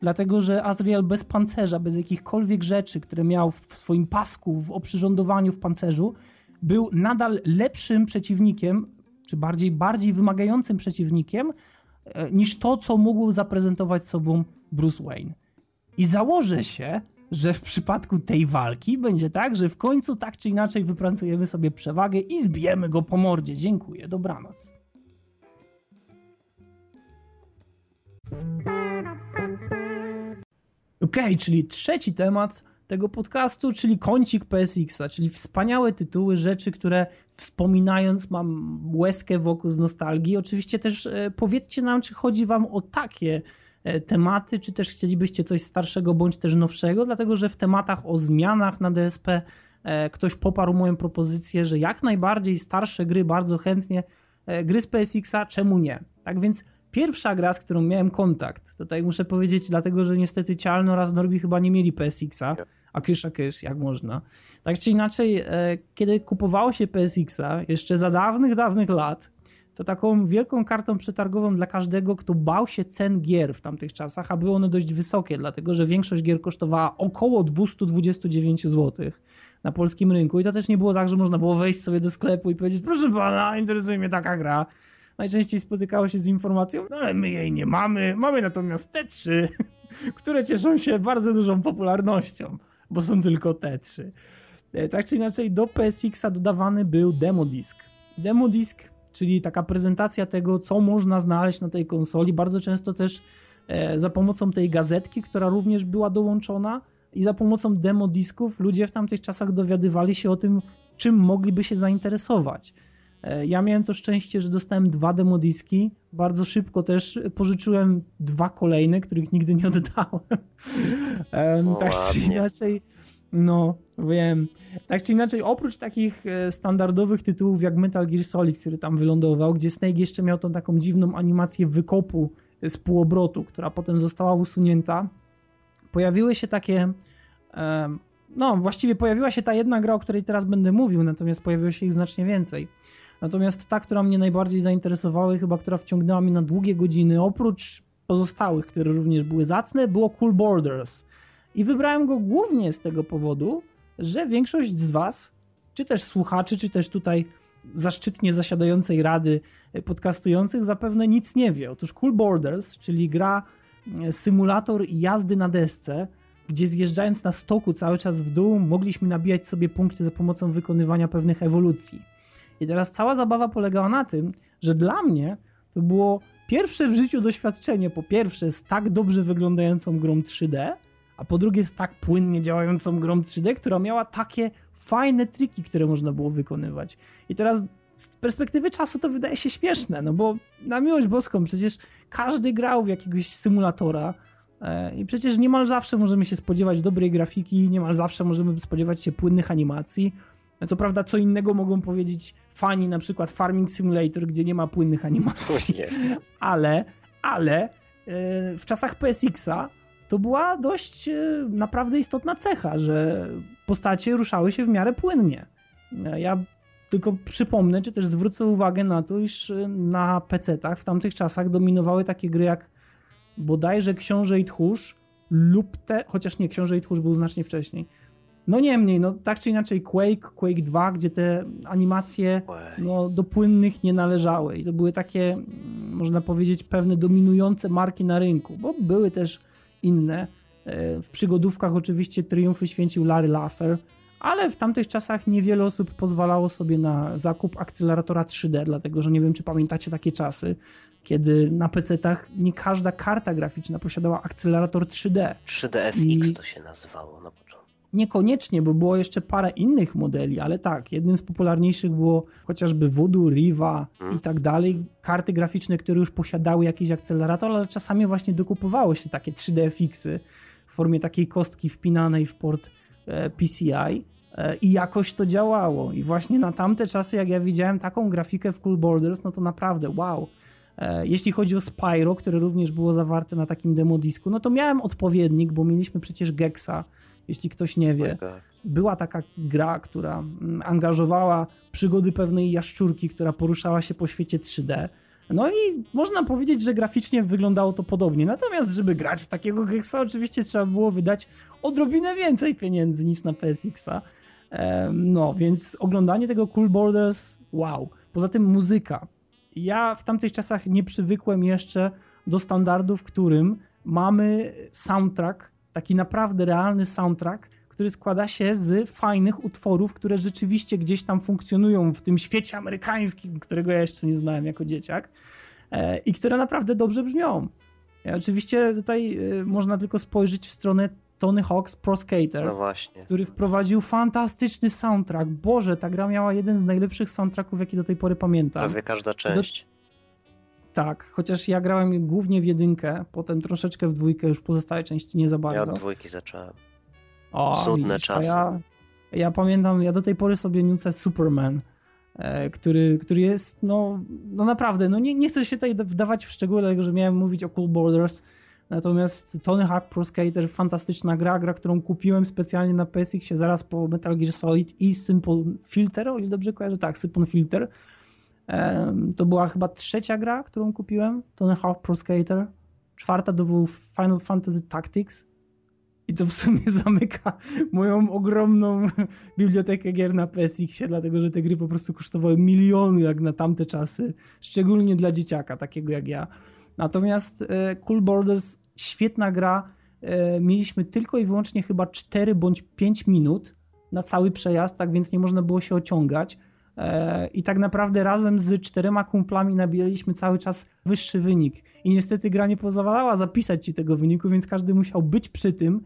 Dlatego, że Azrael bez pancerza, bez jakichkolwiek rzeczy, które miał w swoim pasku, w oprzyrządowaniu, w pancerzu, był nadal lepszym przeciwnikiem, czy bardziej, bardziej wymagającym przeciwnikiem, e, niż to, co mógł zaprezentować sobą Bruce Wayne. I założę się, że w przypadku tej walki będzie tak, że w końcu tak czy inaczej wypracujemy sobie przewagę i zbijemy go po mordzie. Dziękuję, dobranoc. Okay, czyli trzeci temat tego podcastu, czyli kącik PSX-a, czyli wspaniałe tytuły, rzeczy, które wspominając mam łezkę wokół z nostalgii. Oczywiście też e, powiedzcie nam, czy chodzi wam o takie tematy, czy też chcielibyście coś starszego bądź też nowszego, dlatego że w tematach o zmianach na DSP e, ktoś poparł moją propozycję, że jak najbardziej starsze gry bardzo chętnie, gry z PSX-a, czemu nie? Tak więc Pierwsza gra, z którą miałem kontakt, tutaj muszę powiedzieć, dlatego że niestety Cialno oraz Norbi chyba nie mieli PSX-a, a kysz, a kysz, jak można. Tak czy inaczej, e, kiedy kupowało się PSX-a, jeszcze za dawnych, dawnych lat, to taką wielką kartą przetargową dla każdego, kto bał się cen gier w tamtych czasach, a były one dość wysokie, dlatego że większość gier kosztowała około 229 zł na polskim rynku i to też nie było tak, że można było wejść sobie do sklepu i powiedzieć, proszę pana, interesuje mnie taka gra najczęściej spotykało się z informacją, no ale my jej nie mamy, mamy natomiast te trzy, które cieszą się bardzo dużą popularnością, bo są tylko te trzy. E, tak czy inaczej do PSX-a dodawany był demo disk. Demo disk, czyli taka prezentacja tego, co można znaleźć na tej konsoli, bardzo często też e, za pomocą tej gazetki, która również była dołączona i za pomocą demo disków ludzie w tamtych czasach dowiadywali się o tym, czym mogliby się zainteresować. E, ja miałem to szczęście, że dostałem dwa demodiski. Bardzo szybko też pożyczyłem dwa kolejne, których nigdy nie oddałem. o, tak czy inaczej, no wiem. Tak czy inaczej, oprócz takich e, standardowych tytułów jak Metal Gear Solid, który tam wylądował, gdzie Snake jeszcze miał tą taką dziwną animację wykopu z półobrotu, która potem została usunięta, pojawiły się takie no, właściwie pojawiła się ta jedna gra, o której teraz będę mówił, natomiast pojawiło się ich znacznie więcej. Natomiast ta, która mnie najbardziej zainteresowała i chyba która wciągnęła mnie na długie godziny, oprócz pozostałych, które również były zacne, było Cool Borders. I wybrałem go głównie z tego powodu, że większość z Was, czy też słuchaczy, czy też tutaj zaszczytnie zasiadającej rady podcastujących zapewne nic nie wie. Otóż Cool Borders, czyli gra e, symulator jazdy na desce, gdzie zjeżdżając na stoku cały czas w dół mogliśmy nabijać sobie punkty za pomocą wykonywania pewnych ewolucji. I teraz cała zabawa polegała na tym, że dla mnie to było pierwsze w życiu doświadczenie, po pierwsze z tak dobrze wyglądającą grą 3D, a po drugie z tak płynnie działającą grą 3D, która miała takie fajne triki, które można było wykonywać. I teraz z perspektywy czasu to wydaje się śmieszne, no bo na miłość boską przecież każdy grał w jakiegoś symulatora e, i przecież niemal zawsze możemy się spodziewać dobrej grafiki, niemal zawsze możemy spodziewać się płynnych animacji. Co prawda, co innego mogą powiedzieć fani na przykład Farming Simulator, gdzie nie ma płynnych animacji, ale, ale e, w czasach PSX-a to była dość e, naprawdę istotna cecha, że postacie ruszały się w miarę płynnie. Ja tylko przypomnę, czy też zwrócę uwagę na to, iż y, na PC-tach w tamtych czasach dominowały takie gry jak bodajże Książę i Tchórz lub te, chociaż nie, Książę i Tchórz był znacznie wcześniej. No niemniej, no tak czy inaczej Quake, Quake 2, gdzie te animacje no, do płynnych nie należały i to były takie, mm, można powiedzieć, pewne dominujące marki na rynku, bo były też inne. E, w przygodówkach oczywiście triumfy święcił Larry Laffer, ale w tamtych czasach niewiele osób pozwalało sobie na zakup akceleratora 3D, dlatego że nie wiem, czy pamiętacie takie czasy, kiedy na PC-tach nie każda karta graficzna posiadała akcelerator 3D. 3DFX I... to się nazywało na początku. Niekoniecznie, bo było jeszcze parę innych modeli, ale tak, jednym z popularniejszych było chociażby Voodoo, Riva hmm. i tak dalej. Karty graficzne, które już posiadały jakiś akcelerator, ale czasami właśnie dokupowało się takie 3DFX-y w formie takiej kostki wpinanej w port E, PCI e, i jakoś to działało. I właśnie na tamte czasy, jak ja widziałem taką grafikę w Cool Borders, no to naprawdę wow. E, jeśli chodzi o Spyro, które również było zawarte na takim demodisku, no to miałem odpowiednik, bo mieliśmy przecież Gexa, jeśli ktoś nie wie. Była taka gra, która mm, angażowała przygody pewnej jaszczurki, która poruszała się po świecie 3D. No i można powiedzieć, że graficznie wyglądało to podobnie. Natomiast, żeby grać w takiego Gexa, oczywiście trzeba było wydać odrobinę więcej pieniędzy niż na PSX-a. No, więc oglądanie tego Cool Borders, wow. Poza tym muzyka. Ja w tamtych czasach nie przywykłem jeszcze do standardu, w którym mamy soundtrack, taki naprawdę realny soundtrack, który składa się z fajnych utworów, które rzeczywiście gdzieś tam funkcjonują w tym świecie amerykańskim, którego ja jeszcze nie znałem jako dzieciak e, i które naprawdę dobrze brzmią. Ja oczywiście tutaj e, można tylko spojrzeć w stronę Tony Hawk's Pro Skater, no który wprowadził fantastyczny soundtrack. Boże, ta gra miała jeden z najlepszych soundtracków, jaki do tej pory pamiętam. Prawie każda część. Tak, chociaż ja grałem głównie w jedynkę, potem troszeczkę w dwójkę, już pozostałe części nie za bardzo. Ja od dwójki zacząłem. O, Cudne widzisz, czasy. Ja, ja pamiętam, ja do tej pory sobie nucę Superman, e, który, który jest, no, no naprawdę, no nie, nie chcę się tutaj wdawać w szczegóły, dlatego że miałem mówić o Cool Borders, natomiast Tony Hawk Pro Skater, fantastyczna gra, gra, którą kupiłem specjalnie na PSX-ie zaraz po Metal Gear Solid i Simple Filter, o ile dobrze kojarzę, tak, Simple Filter. To była chyba trzecia gra, którą kupiłem, Tony Hawk Pro Skater. Czwarta to był Final Fantasy Tactics, i to w sumie zamyka moją ogromną bibliotekę gier na PSX-ie, dlatego że te gry po prostu kosztowały miliony jak na tamte czasy, szczególnie dla dzieciaka takiego jak ja. Natomiast e, Cool Borders, świetna gra. E, mieliśmy tylko i wyłącznie chyba 4 bądź 5 minut na cały przejazd, tak więc nie można było się ociągać. E, I tak naprawdę razem z czterema kumplami nabijaliśmy cały czas wyższy wynik. I niestety gra nie pozwalała zapisać ci tego wyniku, więc każdy musiał być przy tym,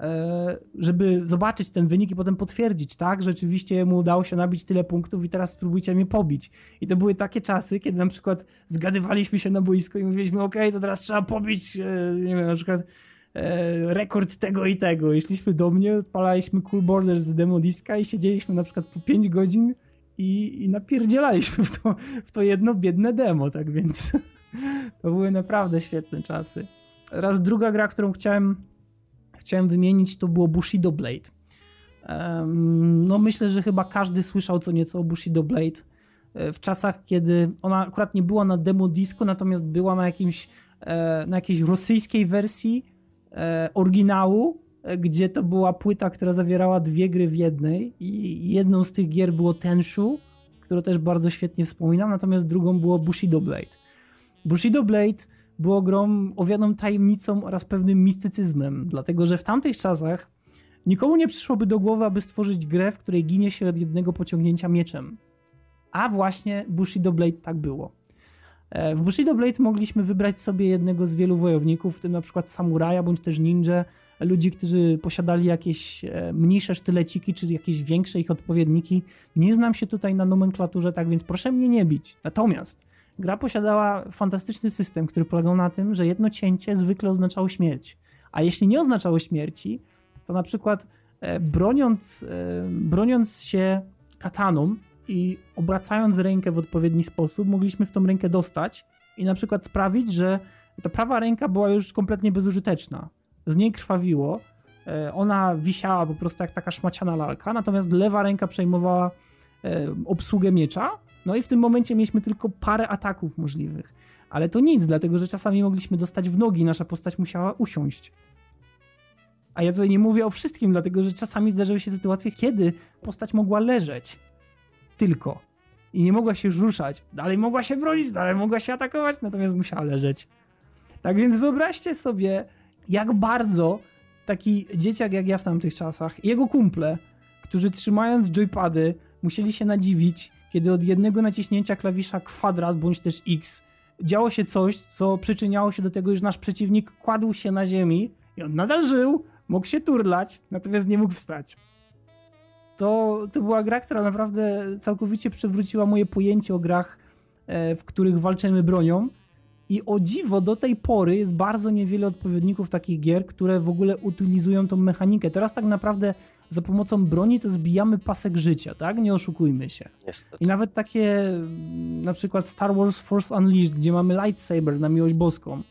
E, żeby zobaczyć ten wynik i potem potwierdzić, tak, rzeczywiście mu udało się nabić tyle punktów i teraz spróbujcie mnie pobić. I to były takie czasy, kiedy na przykład zgadywaliśmy się na boisko i mówiliśmy, ok, to teraz trzeba pobić, e, nie wiem, na przykład rekord tego i tego. Jeśliśmy do mnie, odpalaliśmy Cool Borders z demo diska i siedzieliśmy na przykład po 5 godzin i, i napierdzielaliśmy w to, w to jedno biedne demo, tak więc to były naprawdę świetne czasy. Raz druga gra, którą chciałem chciałem wymienić, to było Bushido Blade. No myślę, że chyba każdy słyszał co nieco o Bushido Blade e, w czasach, kiedy ona akurat nie była na demo disku, natomiast była na jakimś e, na jakiejś rosyjskiej wersji e, oryginału, gdzie to była płyta, która zawierała dwie gry w jednej i jedną z tych gier było Tenshu, którą też bardzo świetnie wspominam, natomiast drugą było Bushido Blade. Bushido Blade było grą owianą tajemnicą oraz pewnym mistycyzmem, dlatego że w tamtych czasach nikomu nie przyszłoby do głowy, aby stworzyć grę, w której ginie się od jednego pociągnięcia mieczem. A właśnie Bushido Blade tak było. E, w Bushido Blade mogliśmy wybrać sobie jednego z wielu wojowników, w tym na przykład samuraja bądź też ninja, ludzi, którzy posiadali jakieś e, mniejsze sztyleciki, czy jakieś większe ich odpowiedniki. Nie znam się tutaj na nomenklaturze, tak więc proszę mnie nie bić. Natomiast gra posiadała fantastyczny system, który polegał na tym, że jedno cięcie zwykle oznaczało śmierć. A jeśli nie oznaczało śmierci, to na przykład e, broniąc, broniąc się kataną, i obracając rękę w odpowiedni sposób, mogliśmy w tą rękę dostać i na przykład sprawić, że ta prawa ręka była już kompletnie bezużyteczna. Z niej krwawiło, e, ona wisiała po prostu jak taka szmaciana lalka, natomiast lewa ręka przejmowała e, obsługę miecza, no i w tym momencie mieliśmy tylko parę ataków możliwych. Ale to nic, dlatego że czasami mogliśmy dostać w nogi, nasza postać musiała usiąść. A ja tutaj nie mówię o wszystkim, dlatego że czasami zdarzały się sytuacje, kiedy postać mogła leżeć tylko. I nie mogła się ruszać. Dalej mogła się bronić, dalej mogła się atakować, natomiast musiała leżeć. Tak więc wyobraźcie sobie, jak bardzo taki dzieciak jak ja w tamtych czasach jego kumple, którzy trzymając joypady musieli się nadziwić, kiedy od jednego naciśnięcia klawisza kwadrat bądź też X działo się coś, co przyczyniało się do tego, że nasz przeciwnik kładł się na ziemi i on nadal żył, mógł się turlać, natomiast nie mógł wstać to, to była gra, która naprawdę całkowicie przewróciła moje pojęcie o grach, e, w których walczymy bronią. I o dziwo, do tej pory jest bardzo niewiele odpowiedników takich gier, które w ogóle utylizują tą mechanikę. Teraz tak naprawdę za pomocą broni to zbijamy pasek życia, tak? Nie oszukujmy się. Niestety. I nawet takie na przykład Star Wars Force Unleashed, gdzie mamy lightsaber na miłość boską,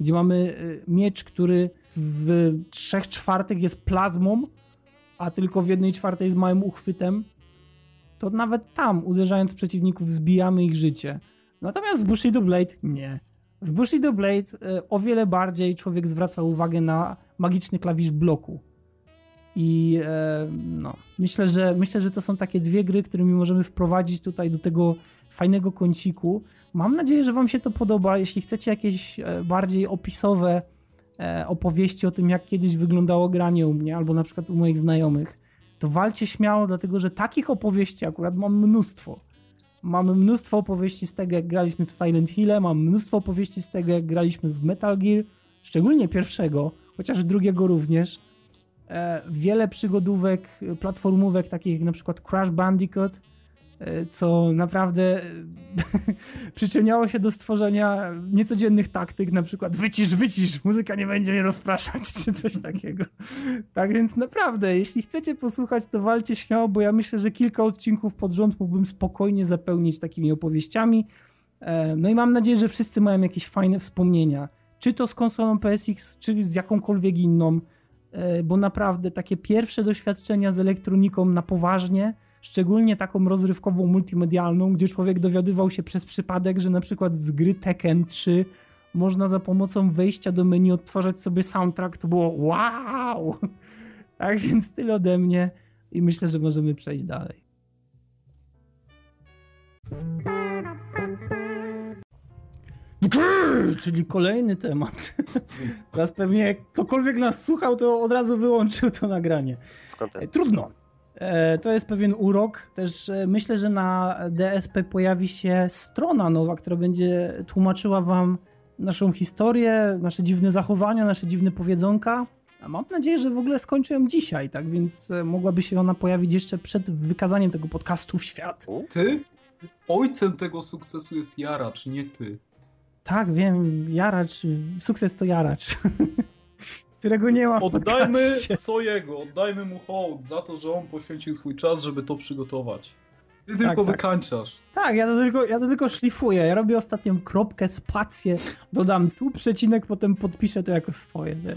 gdzie mamy e, miecz, który w trzech czwartych jest plazmą, a tylko w jednej czwartej z małym uchwytem, to nawet tam, uderzając przeciwników, zbijamy ich życie. Natomiast w Bushido Blade nie. W Bushido Blade e, o wiele bardziej człowiek zwraca uwagę na magiczny klawisz bloku. I e, no, myślę, że myślę, że to są takie dwie gry, którymi możemy wprowadzić tutaj do tego fajnego kąciku. Mam nadzieję, że Wam się to podoba. Jeśli chcecie jakieś e, bardziej opisowe opowieści o tym, jak kiedyś wyglądało granie u mnie, albo na przykład u moich znajomych, to walcie śmiało, dlatego że takich opowieści akurat mam mnóstwo. Mamy mnóstwo opowieści z tego, jak graliśmy w Silent Hill, mam mnóstwo opowieści z tego, jak graliśmy w Metal Gear, szczególnie pierwszego, chociaż drugiego również. E, wiele przygodówek, platformówek, takich jak na przykład Crash Bandicoot, co naprawdę e, przyczyniało się do stworzenia niecodziennych taktyk, na przykład wycisz, wycisz, muzyka nie będzie mnie rozpraszać, czy coś takiego. Tak więc naprawdę, jeśli chcecie posłuchać, to walcie śmiało, bo ja myślę, że kilka odcinków pod rząd mógłbym spokojnie zapełnić takimi opowieściami. E, no i mam nadzieję, że wszyscy mają jakieś fajne wspomnienia, czy to z konsolą PSX, czy z jakąkolwiek inną, bo naprawdę takie pierwsze doświadczenia z elektroniką na poważnie, szczególnie taką rozrywkową, multimedialną, gdzie człowiek dowiadywał się przez przypadek, że na przykład z gry Tekken 3 można za pomocą wejścia do menu odtwarzać sobie soundtrack, to było wow! Tak więc tyle ode mnie i myślę, że możemy przejść dalej. Czyli kolejny temat. Teraz pewnie ktokolwiek nas słuchał, to od razu wyłączył to nagranie. Skąd Trudno. E, to jest pewien urok. Też e, myślę, że na DSP pojawi się strona nowa, która będzie tłumaczyła wam naszą historię, nasze dziwne zachowania, nasze dziwne powiedzonka. A mam nadzieję, że w ogóle skończę ją dzisiaj, tak więc e, mogłaby się ona pojawić jeszcze przed wykazaniem tego podcastu w świat. Ty? Ojcem tego sukcesu jest Jaracz, nie ty. Tak, wiem, Jaracz, sukces to Jaracz. którego nie ma w Oddajmy co jego, oddajmy mu hołd za to, że on poświęcił swój czas, żeby to przygotować. Ty tak, tylko tak. wykańczasz. Tak, ja to, tylko, ja to tylko szlifuję. Ja robię ostatnią kropkę, spację, dodam tu przecinek, potem podpiszę to jako swoje. Nie?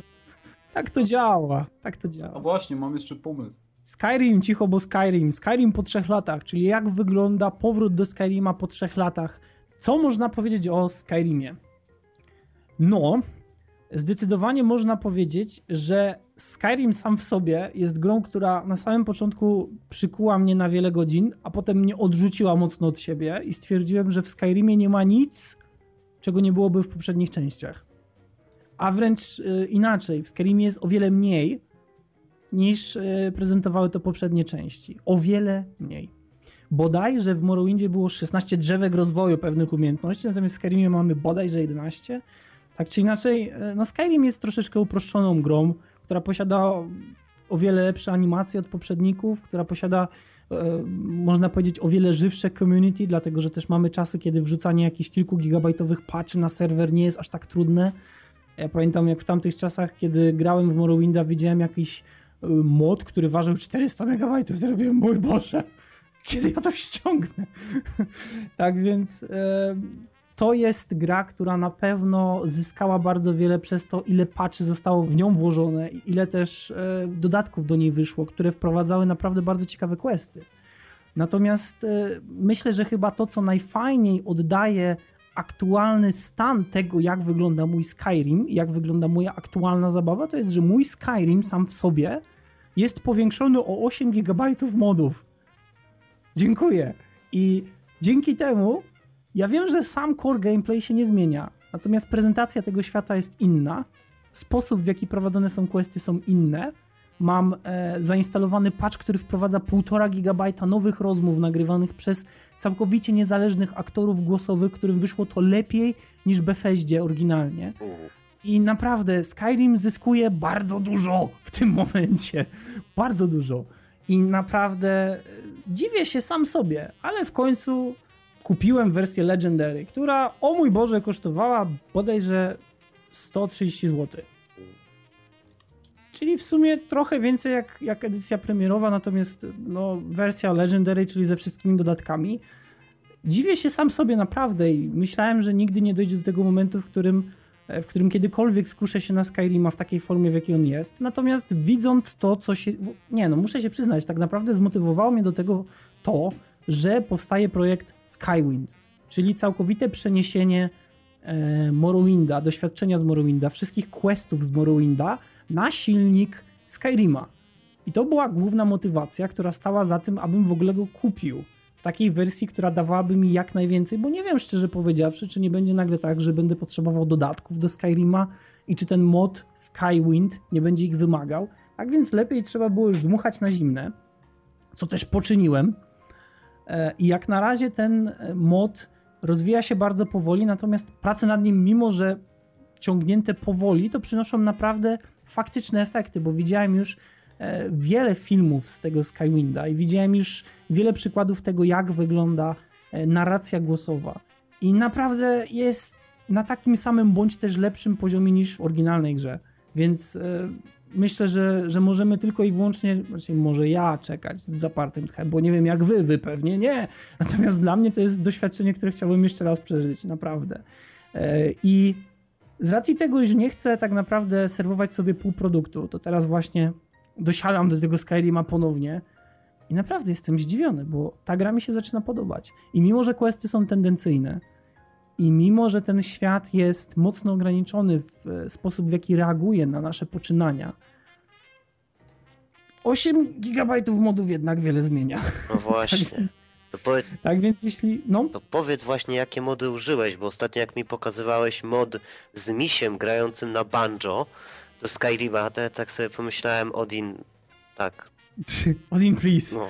Tak to działa, tak to działa. A właśnie, mam jeszcze pomysł. Skyrim, cicho, bo Skyrim. Skyrim po trzech latach, czyli jak wygląda powrót do Skyrima po trzech latach. Co można powiedzieć o Skyrimie? No, Zdecydowanie można powiedzieć, że Skyrim sam w sobie jest grą, która na samym początku przykuła mnie na wiele godzin, a potem mnie odrzuciła mocno od siebie i stwierdziłem, że w Skyrimie nie ma nic, czego nie byłoby w poprzednich częściach. A wręcz y, inaczej, w Skyrimie jest o wiele mniej niż y, prezentowały to poprzednie części. O wiele mniej. bodaj, że w Morrowindzie było 16 drzewek rozwoju pewnych umiejętności, natomiast w Skyrimie mamy bodaj, że 11. Tak czy inaczej, e, no Skyrim jest troszeczkę uproszczoną grą, która posiada o wiele lepsze animacje od poprzedników, która posiada e, można powiedzieć o wiele żywsze community, dlatego że też mamy czasy, kiedy wrzucanie jakichś kilku gigabajtowych patchy na serwer nie jest aż tak trudne. Ja pamiętam jak w tamtych czasach, kiedy grałem w Morrowinda, widziałem jakiś e, mod, który ważył 400 MB, to robiłem, mój Boże, kiedy ja to ściągnę? tak więc to jest gra, która na pewno zyskała bardzo wiele przez to, ile patchy zostało w nią włożone ile też e, dodatków do niej wyszło, które wprowadzały naprawdę bardzo ciekawe questy. Natomiast e, myślę, że chyba to, co najfajniej oddaje aktualny stan tego, jak wygląda mój Skyrim, jak wygląda moja aktualna zabawa, to jest, że mój Skyrim sam w sobie jest powiększony o 8 GB modów. Dziękuję. I dzięki temu ja wiem, że sam core gameplay się nie zmienia, natomiast prezentacja tego świata jest inna, sposób w jaki prowadzone są questy są inne. Mam e, zainstalowany patch, który wprowadza 1,5 gigabajta nowych rozmów nagrywanych przez całkowicie niezależnych aktorów głosowych, którym wyszło to lepiej niż Bethesdzie oryginalnie. I naprawdę Skyrim zyskuje bardzo dużo w tym momencie. Bardzo dużo. I naprawdę e, dziwię się sam sobie, ale w końcu kupiłem wersję Legendary, która o mój Boże kosztowała bodajże 130 zł. Czyli w sumie trochę więcej jak, jak edycja premierowa, natomiast no, wersja Legendary, czyli ze wszystkimi dodatkami. Dziwię się sam sobie naprawdę i myślałem, że nigdy nie dojdzie do tego momentu, w którym, w którym kiedykolwiek skuszę się na Skyrima w takiej formie, w jakiej on jest. Natomiast widząc to, co się. Nie, no muszę się przyznać, tak naprawdę zmotywowało mnie do tego to, że powstaje projekt Skywind, czyli całkowite przeniesienie e, Morrowinda, doświadczenia z Morrowinda, wszystkich questów z Morrowinda na silnik Skyrima. I to była główna motywacja, która stała za tym, abym w ogóle go kupił. W takiej wersji, która dawałaby mi jak najwięcej, bo nie wiem szczerze powiedziawszy, czy nie będzie nagle tak, że będę potrzebował dodatków do Skyrima i czy ten mod Skywind nie będzie ich wymagał. Tak więc lepiej trzeba było już dmuchać na zimne, co też poczyniłem. E, I jak na razie ten e, mod rozwija się bardzo powoli, natomiast prace nad nim, mimo że ciągnięte powoli, to przynoszą naprawdę faktyczne efekty, bo widziałem już e, wiele filmów z tego Skywinda i widziałem już wiele przykładów tego, jak wygląda narracja głosowa. I naprawdę jest na takim samym bądź też lepszym poziomie niż w oryginalnej grze. Więc myślę, że, że możemy tylko i wyłącznie, znaczy może ja czekać z zapartym tchem, bo nie wiem jak wy, wy pewnie nie. Natomiast dla mnie to jest doświadczenie, które chciałbym jeszcze raz przeżyć, naprawdę. E, I z racji tego, że nie chcę tak naprawdę serwować sobie półproduktu, to teraz właśnie dosiadam do tego Skyrima ponownie i naprawdę jestem zdziwiony, bo ta gra mi się zaczyna podobać. I mimo, że questy są tendencyjne, i mimo, że ten świat jest mocno ograniczony w e, sposób, w jaki reaguje na nasze poczynania, 8 gigabajtów modów jednak wiele zmienia. No właśnie. tak, więc, to powiedz, tak więc jeśli. No. To powiedz właśnie, jakie mody użyłeś, bo ostatnio jak mi pokazywałeś mod z misiem grającym na banjo do Skyrima, to ja tak sobie pomyślałem, Odin. Tak. Odin, please. No.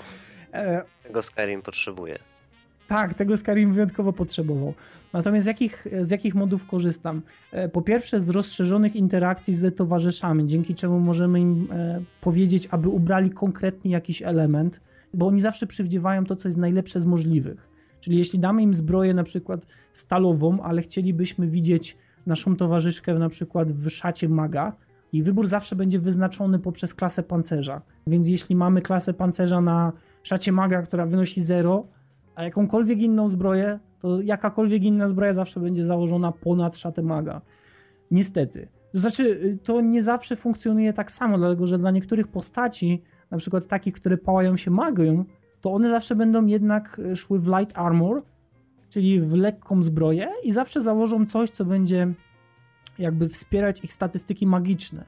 E... Tego Skyrim potrzebuje. Tak, tego Skyrim wyjątkowo potrzebował. Natomiast z jakich, z jakich modów korzystam? E, po pierwsze z rozszerzonych interakcji z towarzyszami, dzięki czemu możemy im e, powiedzieć, aby ubrali konkretnie jakiś element, bo oni zawsze przywdziewają to, co jest najlepsze z możliwych. Czyli jeśli damy im zbroję na przykład stalową, ale chcielibyśmy widzieć naszą towarzyszkę na przykład w szacie maga, i wybór zawsze będzie wyznaczony poprzez klasę pancerza. Więc jeśli mamy klasę pancerza na szacie maga, która wynosi 0, a jakąkolwiek inną zbroję, to jakakolwiek inna zbroja zawsze będzie założona ponad szatę maga. Niestety. To znaczy, to nie zawsze funkcjonuje tak samo, dlatego że dla niektórych postaci, na przykład takich, które pałają się magią, to one zawsze będą jednak szły w light armor, czyli w lekką zbroję i zawsze założą coś, co będzie jakby wspierać ich statystyki magiczne.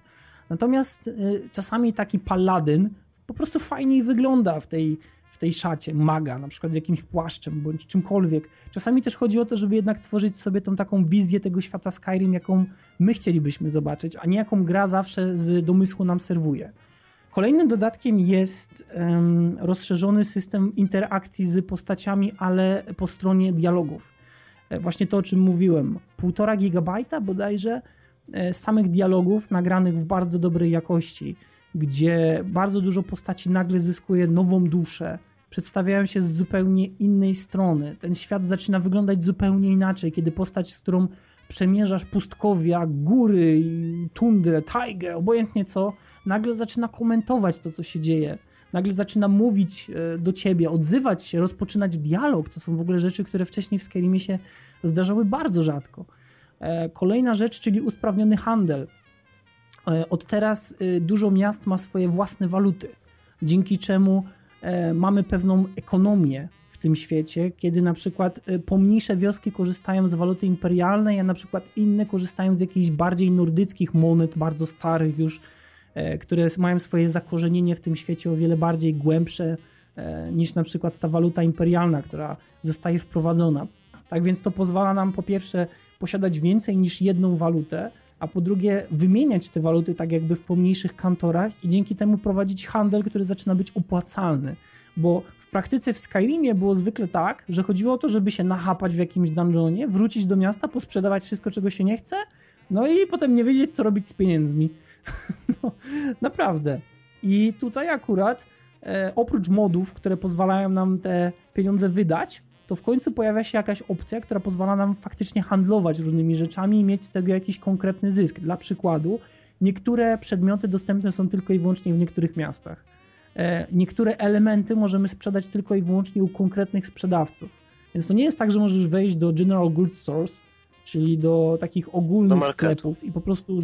Natomiast y, czasami taki paladyn po prostu fajniej wygląda w tej tej szacie maga, na przykład z jakimś płaszczem bądź czymkolwiek. Czasami też chodzi o to, żeby jednak tworzyć sobie tą taką wizję tego świata Skyrim, jaką my chcielibyśmy zobaczyć, a nie jaką gra zawsze z domysłu nam serwuje. Kolejnym dodatkiem jest um, rozszerzony system interakcji z postaciami, ale po stronie dialogów. E, właśnie to, o czym mówiłem. Półtora gigabajta bodajże e, samych dialogów nagranych w bardzo dobrej jakości, gdzie bardzo dużo postaci nagle zyskuje nową duszę, przedstawiają się z zupełnie innej strony. Ten świat zaczyna wyglądać zupełnie inaczej, kiedy postać, z którą przemierzasz pustkowia, góry, tundrę, tajgę, obojętnie co, nagle zaczyna komentować to, co się dzieje. Nagle zaczyna mówić e, do ciebie, odzywać się, rozpoczynać dialog. To są w ogóle rzeczy, które wcześniej w Skyrimie się zdarzały bardzo rzadko. E, kolejna rzecz, czyli usprawniony handel. E, od teraz dużo miast ma swoje własne waluty, dzięki czemu mamy pewną ekonomię w tym świecie, kiedy na przykład pomniejsze wioski korzystają z waluty imperialnej, a na przykład inne korzystają z jakichś bardziej nordyckich monet, bardzo starych już, E, które mają swoje zakorzenienie w tym świecie o wiele bardziej głębsze e, niż na przykład ta waluta imperialna, która zostaje wprowadzona. Tak więc to pozwala nam po pierwsze posiadać więcej niż jedną walutę, a po drugie wymieniać te waluty tak jakby w pomniejszych kantorach i dzięki temu prowadzić handel, który zaczyna być opłacalny. Bo w praktyce w Skyrimie było zwykle tak, że chodziło o to, żeby się nachapać w jakimś dungeonie, wrócić do miasta, posprzedawać wszystko, czego się nie chce, no i potem nie wiedzieć, co robić z pieniędzmi. no, naprawdę. I tutaj akurat e, oprócz modów, które pozwalają nam te pieniądze wydać, to w końcu pojawia się jakaś opcja, która pozwala nam faktycznie handlować różnymi rzeczami i mieć z tego jakiś konkretny zysk. Dla przykładu, niektóre przedmioty dostępne są tylko i wyłącznie w niektórych miastach. E, niektóre elementy możemy sprzedać tylko i wyłącznie u konkretnych sprzedawców. Więc to nie jest tak, że możesz wejść do General Goods Stores, czyli do takich ogólnych do sklepów i po prostu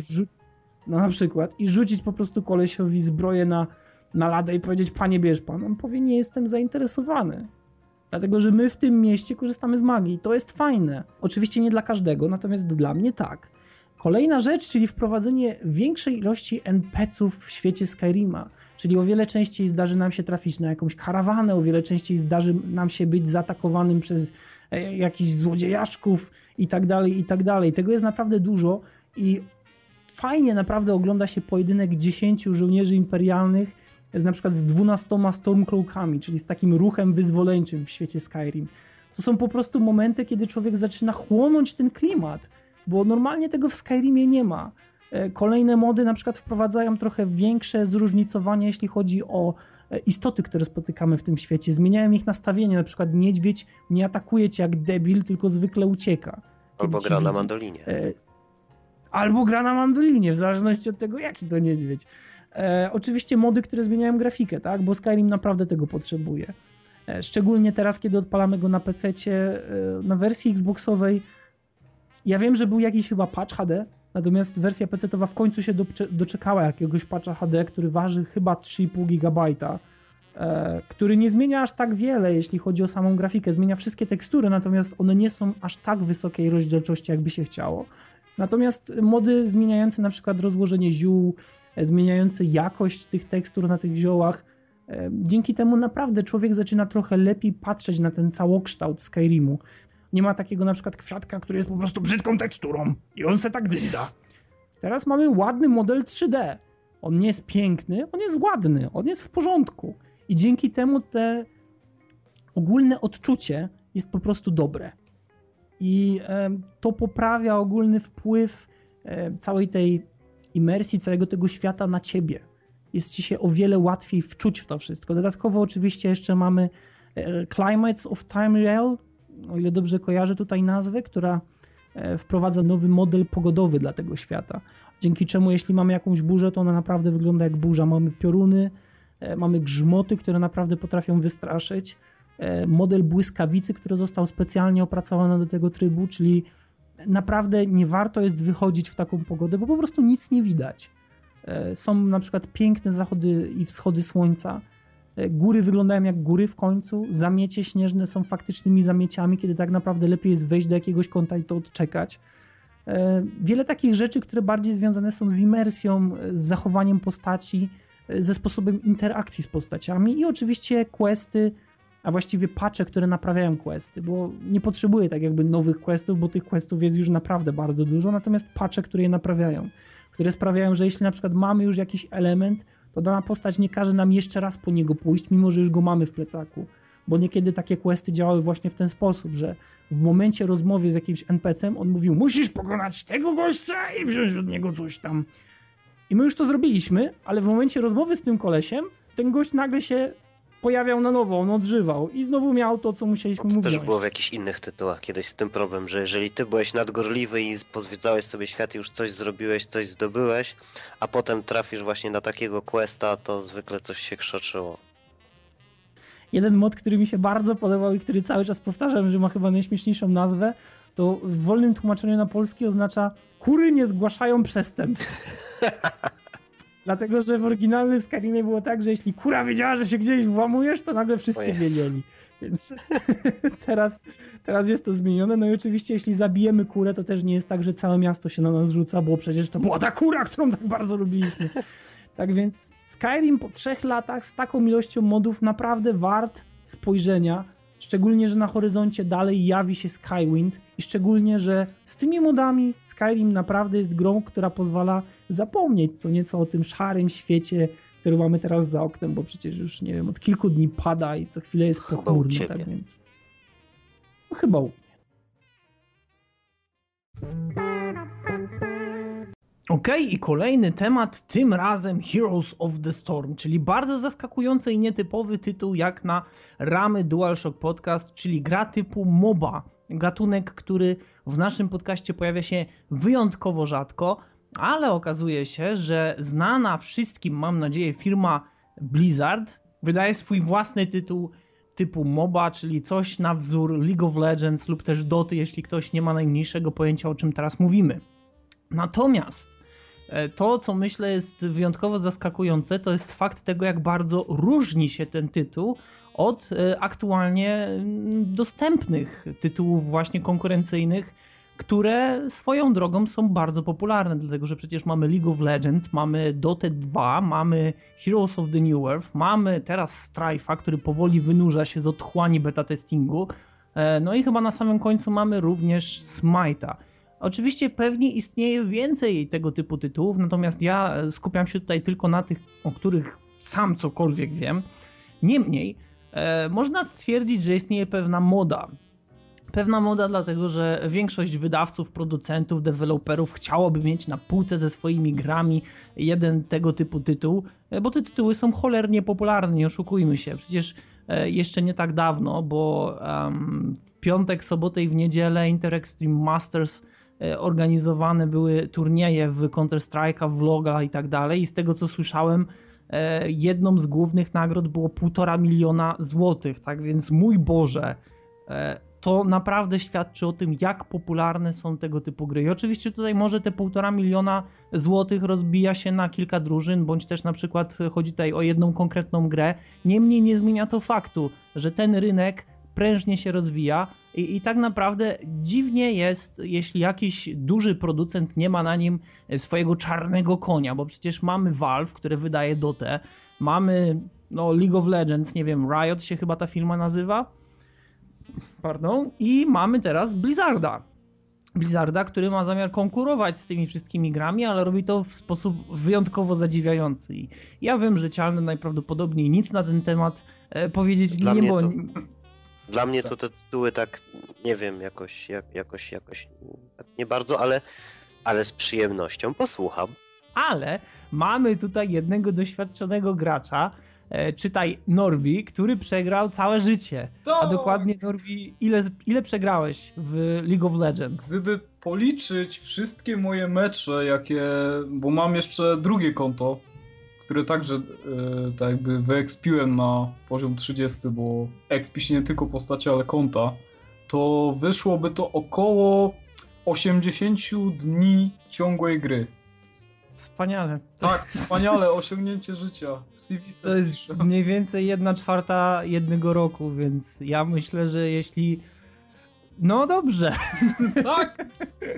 no na przykład, i rzucić po prostu kolesiowi zbroję na, na ladę i powiedzieć, panie bierz pan. On powie, nie jestem zainteresowany. Dlatego, że my w tym mieście korzystamy z magii. To jest fajne. Oczywiście nie dla każdego, natomiast dla mnie tak. Kolejna rzecz, czyli wprowadzenie większej ilości NPC-ów w świecie Skyrima. Czyli o wiele częściej zdarzy nam się trafić na jakąś karawanę, o wiele częściej zdarzy nam się być zaatakowanym przez e, jakichś złodziejaszków i tak dalej, i tak dalej. Tego jest naprawdę dużo i fajnie naprawdę ogląda się pojedynek 10 żołnierzy imperialnych z na przykład z 12 Stormcloakami, czyli z takim ruchem wyzwoleńczym w świecie Skyrim. To są po prostu momenty, kiedy człowiek zaczyna chłonąć ten klimat, bo normalnie tego w Skyrimie nie ma. E, kolejne mody na przykład wprowadzają trochę większe zróżnicowanie, jeśli chodzi o e, istoty, które spotykamy w tym świecie. Zmieniają ich nastawienie, na przykład niedźwiedź nie atakuje cię jak debil, tylko zwykle ucieka. Albo gra na mandolinie. E, albo gra na mandolinie, w zależności od tego, jaki to niedźwiedź. E, oczywiście mody, które zmieniają grafikę, tak? bo Skyrim naprawdę tego potrzebuje. E, szczególnie teraz, kiedy odpalamy go na PC, e, na wersji Xboxowej. Ja wiem, że był jakiś chyba patch HD, natomiast wersja PC-towa w końcu się do, doczekała jakiegoś patcha HD, który waży chyba 3,5 GB, e, który nie zmienia aż tak wiele, jeśli chodzi o samą grafikę. Zmienia wszystkie tekstury, natomiast one nie są aż tak wysokiej rozdzielczości, jakby się chciało. Natomiast mody zmieniające na przykład rozłożenie ziół, e, zmieniające jakość tych tekstur na tych ziołach, e, dzięki temu naprawdę człowiek zaczyna trochę lepiej patrzeć na ten całokształt Skyrimu. Nie ma takiego na przykład kwiatka, który jest po prostu brzydką teksturą i on se tak dynda. Teraz mamy ładny model 3D. On nie jest piękny, on jest ładny, on jest w porządku. I dzięki temu te ogólne odczucie jest po prostu dobre i to poprawia ogólny wpływ całej tej imersji, całego tego świata na ciebie. Jest ci się o wiele łatwiej wczuć w to wszystko. Dodatkowo oczywiście jeszcze mamy e, Climates of Time Real, o ile dobrze kojarzę tutaj nazwę, która e, wprowadza nowy model pogodowy dla tego świata. Dzięki czemu jeśli mamy jakąś burzę, to ona naprawdę wygląda jak burza. Mamy pioruny, e, mamy grzmoty, które naprawdę potrafią wystraszyć. Model błyskawicy, który został specjalnie opracowany do tego trybu, czyli naprawdę nie warto jest wychodzić w taką pogodę, bo po prostu nic nie widać. E, są na przykład piękne zachody i wschody słońca. E, góry wyglądają jak góry w końcu. Zamiecie śnieżne są faktycznymi zamieciami, kiedy tak naprawdę lepiej jest wejść do jakiegoś kąta i to odczekać. Wiele takich rzeczy, które bardziej związane są z imersją, z zachowaniem postaci, ze sposobem interakcji z postaciami i oczywiście questy, a właściwie patche, które naprawiają questy, bo nie potrzebuję tak jakby nowych questów, bo tych questów jest już naprawdę bardzo dużo, natomiast patche, które je naprawiają, które sprawiają, że jeśli na przykład mamy już jakiś element, to dana postać nie każe nam jeszcze raz po niego pójść, mimo że już go mamy w plecaku. Bo niekiedy takie questy działały właśnie w ten sposób, że w momencie rozmowy z jakimś NPC-em on mówił, musisz pokonać tego gościa i wziąć od niego coś tam. I my już to zrobiliśmy, ale w momencie rozmowy z tym kolesiem, ten gość nagle się pojawiał na nowo, on odżywał i znowu miał to, co musieliśmy No to mówić. też było w jakichś innych tytułach kiedyś z tym problem, że jeżeli ty byłeś nadgorliwy i pozwiedzałeś sobie świat i już coś zrobiłeś, coś zdobyłeś, a potem trafisz właśnie na takiego questa, to zwykle coś się krzoczyło. Jeden mod, który mi się bardzo podobał i który cały czas powtarzam, że ma chyba najśmieszniejszą nazwę, to w wolnym tłumaczeniu na polski oznacza kury nie zgłaszają przestępstw. Dlatego, że w oryginalnym Skyrimie było tak, że jeśli kura wiedziała, że się gdzieś włamujesz, to nagle wszyscy wiedzieli. Więc teraz, teraz jest to zmienione. No i oczywiście, jeśli zabijemy kurę, to też nie jest tak, że całe miasto się na nas rzuca, bo przecież to była ta kura, którą tak bardzo lubiliśmy. Tak więc Skyrim po trzech latach z taką ilością modów naprawdę wart spojrzenia. Szczególnie, że na horyzoncie dalej jawi się Skywind i szczególnie, że z tymi modami Skyrim naprawdę jest grą, która pozwala zapomnieć co nieco o tym szarym świecie, który mamy teraz za oknem, bo przecież już nie wiem, od kilku dni pada i co chwilę jest pochmurno, tak więc no chyba u mnie. Okej, i kolejny temat, tym razem Heroes of the Storm, czyli bardzo zaskakujący i nietypowy tytuł jak na ramy DualShock Podcast, czyli gra typu MOBA. Gatunek, który w naszym podcaście pojawia się wyjątkowo rzadko, ale okazuje się, że znana wszystkim, mam nadzieję, firma Blizzard wydaje swój własny tytuł typu MOBA, czyli coś na wzór League of Legends lub też Doty, jeśli ktoś nie ma najmniejszego pojęcia o czym teraz mówimy. Natomiast e, to, co myślę jest wyjątkowo zaskakujące, to jest fakt tego, jak bardzo różni się ten tytuł od e, aktualnie mm, dostępnych tytułów właśnie konkurencyjnych, które swoją drogą są bardzo popularne, dlatego że przecież mamy League of Legends, mamy Dota 2, mamy Heroes of the New Earth, mamy teraz Strife'a, który powoli wynurza się z otchłani beta testingu, e, no i chyba na samym końcu mamy również Smite'a. Oczywiście pewnie istnieje więcej tego typu tytułów, natomiast ja skupiam się tutaj tylko na tych, o których sam cokolwiek wiem. Niemniej, e, można stwierdzić, że istnieje pewna moda. Pewna moda, dlatego że większość wydawców, producentów, deweloperów chciałoby mieć na półce ze swoimi grami jeden tego typu tytuł, e, bo te tytuły są cholernie popularne, nie oszukujmy się. Przecież e, jeszcze nie tak dawno, bo em, w piątek, sobotę i w niedzielę Inter Extreme Masters e, organizowane były turnieje w Counter-Strike'a, w Loga i tak dalej. I z tego co słyszałem, e, jedną z głównych nagród było półtora miliona złotych. Tak więc, mój Boże, e, to naprawdę świadczy o tym, jak popularne są tego typu gry. I oczywiście tutaj może te półtora miliona złotych rozbija się na kilka drużyn, bądź też na przykład chodzi tutaj o jedną konkretną grę. Niemniej nie zmienia to faktu, że ten rynek prężnie się rozwija i, i tak naprawdę dziwnie jest, jeśli jakiś duży producent nie ma na nim swojego czarnego konia, bo przecież mamy Valve, które wydaje Dotę, mamy no, League of Legends, nie wiem, Riot się chyba ta firma nazywa, pardon, i mamy teraz Blizzarda. Blizzarda, który ma zamiar konkurować z tymi wszystkimi grami, ale robi to w sposób wyjątkowo zadziwiający. I ja wiem, że Cialny najprawdopodobniej nic na ten temat e, powiedzieć Dla nie, bo to- Dla mnie to te tytuły tak, nie wiem, jakoś, jak, jakoś, jakoś tak nie bardzo, ale, ale z przyjemnością posłucham. ale mamy tutaj jednego doświadczonego gracza, e, czytaj Norbi, który przegrał całe życie. A Tak. dokładnie Norbi, ile, ile przegrałeś w League of Legends? Gdyby policzyć wszystkie moje mecze, jakie. Bo mam jeszcze drugie konto, które także e, tak jakby wyekspiłem na poziom 30, bo expi się nie tylko postaci, ale konta, to wyszłoby to około 80 dni ciągłej gry. Wspaniale. Tak, wspaniale osiągnięcie życia. W CV To jest mniej więcej jedna czwarta jednego roku, więc ja myślę, że jeśli. No dobrze, Tak,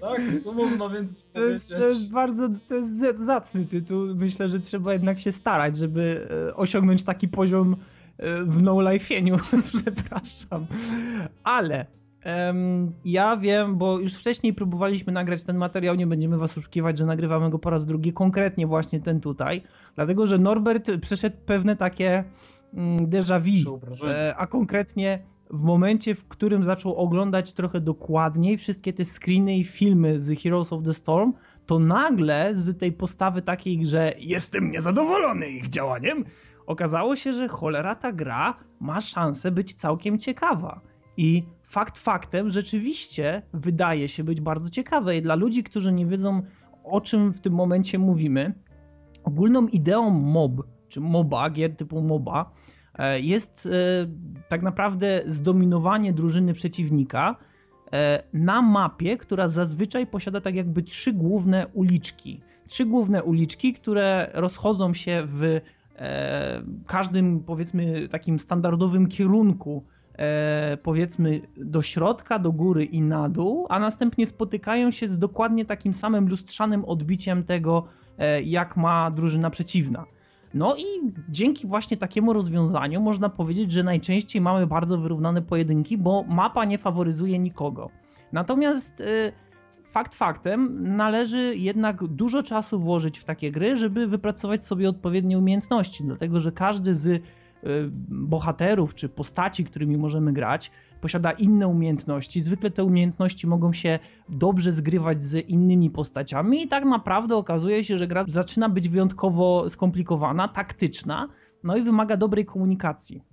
tak, co można więcej to jest, to jest bardzo to jest za- zacny tytuł. Myślę, że trzeba jednak się starać, żeby e, osiągnąć taki poziom e, w no life'ieniu. Przepraszam. Ale Ja wiem, bo już wcześniej próbowaliśmy nagrać ten materiał, nie będziemy was oszukiwać, że nagrywamy go po raz drugi, konkretnie właśnie ten tutaj, dlatego że Norbert przeszedł pewne takie mm, déjà vu, e, a konkretnie w momencie, w którym zaczął oglądać trochę dokładniej wszystkie te screeny i filmy z Heroes of the Storm, to nagle z tej postawy takiej, że jestem niezadowolony ich działaniem, okazało się, że cholera ta gra ma szansę być całkiem ciekawa. I fakt faktem, rzeczywiście wydaje się być bardzo ciekawe. I dla ludzi, którzy nie wiedzą, o czym w tym momencie mówimy, ogólną ideą MOB, czy MOBA, gier typu MOBA, jest e, tak naprawdę zdominowanie drużyny przeciwnika e, na mapie, która zazwyczaj posiada tak jakby trzy główne uliczki. Trzy główne uliczki, które rozchodzą się w każdym, powiedzmy, takim standardowym kierunku e, powiedzmy do środka, do góry i na dół, a następnie spotykają się z dokładnie takim samym lustrzanym odbiciem tego, e, jak ma drużyna przeciwna. No i dzięki właśnie takiemu rozwiązaniu można powiedzieć, że najczęściej mamy bardzo wyrównane pojedynki, bo mapa nie faworyzuje nikogo. Natomiast e, fakt faktem, należy jednak dużo czasu włożyć w takie gry, żeby wypracować sobie odpowiednie umiejętności, dlatego że każdy z Y, bohaterów czy postaci, którymi możemy grać, posiada inne umiejętności. Zwykle te umiejętności mogą się dobrze zgrywać z innymi postaciami i tak naprawdę okazuje się, że gra zaczyna być wyjątkowo skomplikowana, taktyczna, no i wymaga dobrej komunikacji.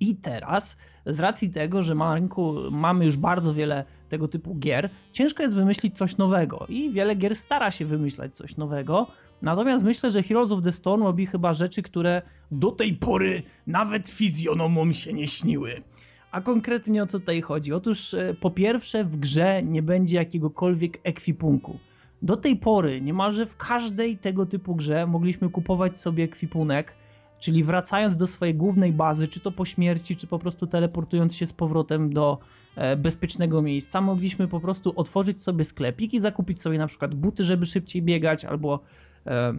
I teraz, z racji tego, że na rynku mamy już bardzo wiele tego typu gier, ciężko jest wymyślić coś nowego i wiele gier stara się wymyślać coś nowego, Natomiast myślę, że Heroes of the Storm robi chyba rzeczy, które do tej pory nawet fizjonomom się nie śniły. A konkretnie o co tutaj chodzi? Otóż e, po pierwsze w grze nie będzie jakiegokolwiek ekwipunku. Do tej pory niemalże w każdej tego typu grze mogliśmy kupować sobie ekwipunek, czyli wracając do swojej głównej bazy, czy to po śmierci, czy po prostu teleportując się z powrotem do e, bezpiecznego miejsca, mogliśmy po prostu otworzyć sobie sklepik i zakupić sobie na przykład buty, żeby szybciej biegać, albo E,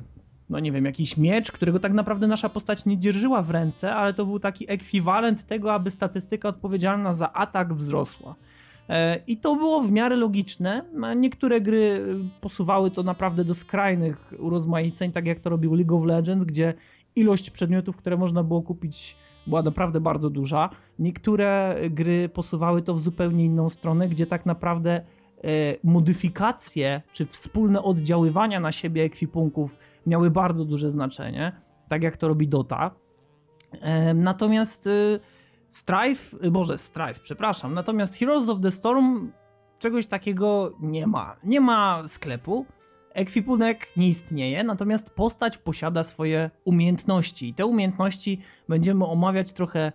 no nie wiem, jakiś miecz, którego tak naprawdę nasza postać nie dzierżyła w ręce, ale to był taki ekwiwalent tego, aby statystyka odpowiedzialna za atak wzrosła. E, I to było w miarę logiczne. Niektóre gry posuwały to naprawdę do skrajnych urozmaiceń, tak jak to robił League of Legends, gdzie ilość przedmiotów, które można było kupić, była naprawdę bardzo duża. Niektóre gry posuwały to w zupełnie inną stronę, gdzie tak naprawdę E, modyfikacje czy wspólne oddziaływania na siebie ekwipunków miały bardzo duże znaczenie, tak jak to robi Dota. E, natomiast e, Strife, Boże, Strife, przepraszam, natomiast Heroes of the Storm czegoś takiego nie ma. Nie ma sklepu, ekwipunek nie istnieje, natomiast postać posiada swoje umiejętności i te umiejętności będziemy omawiać trochę e,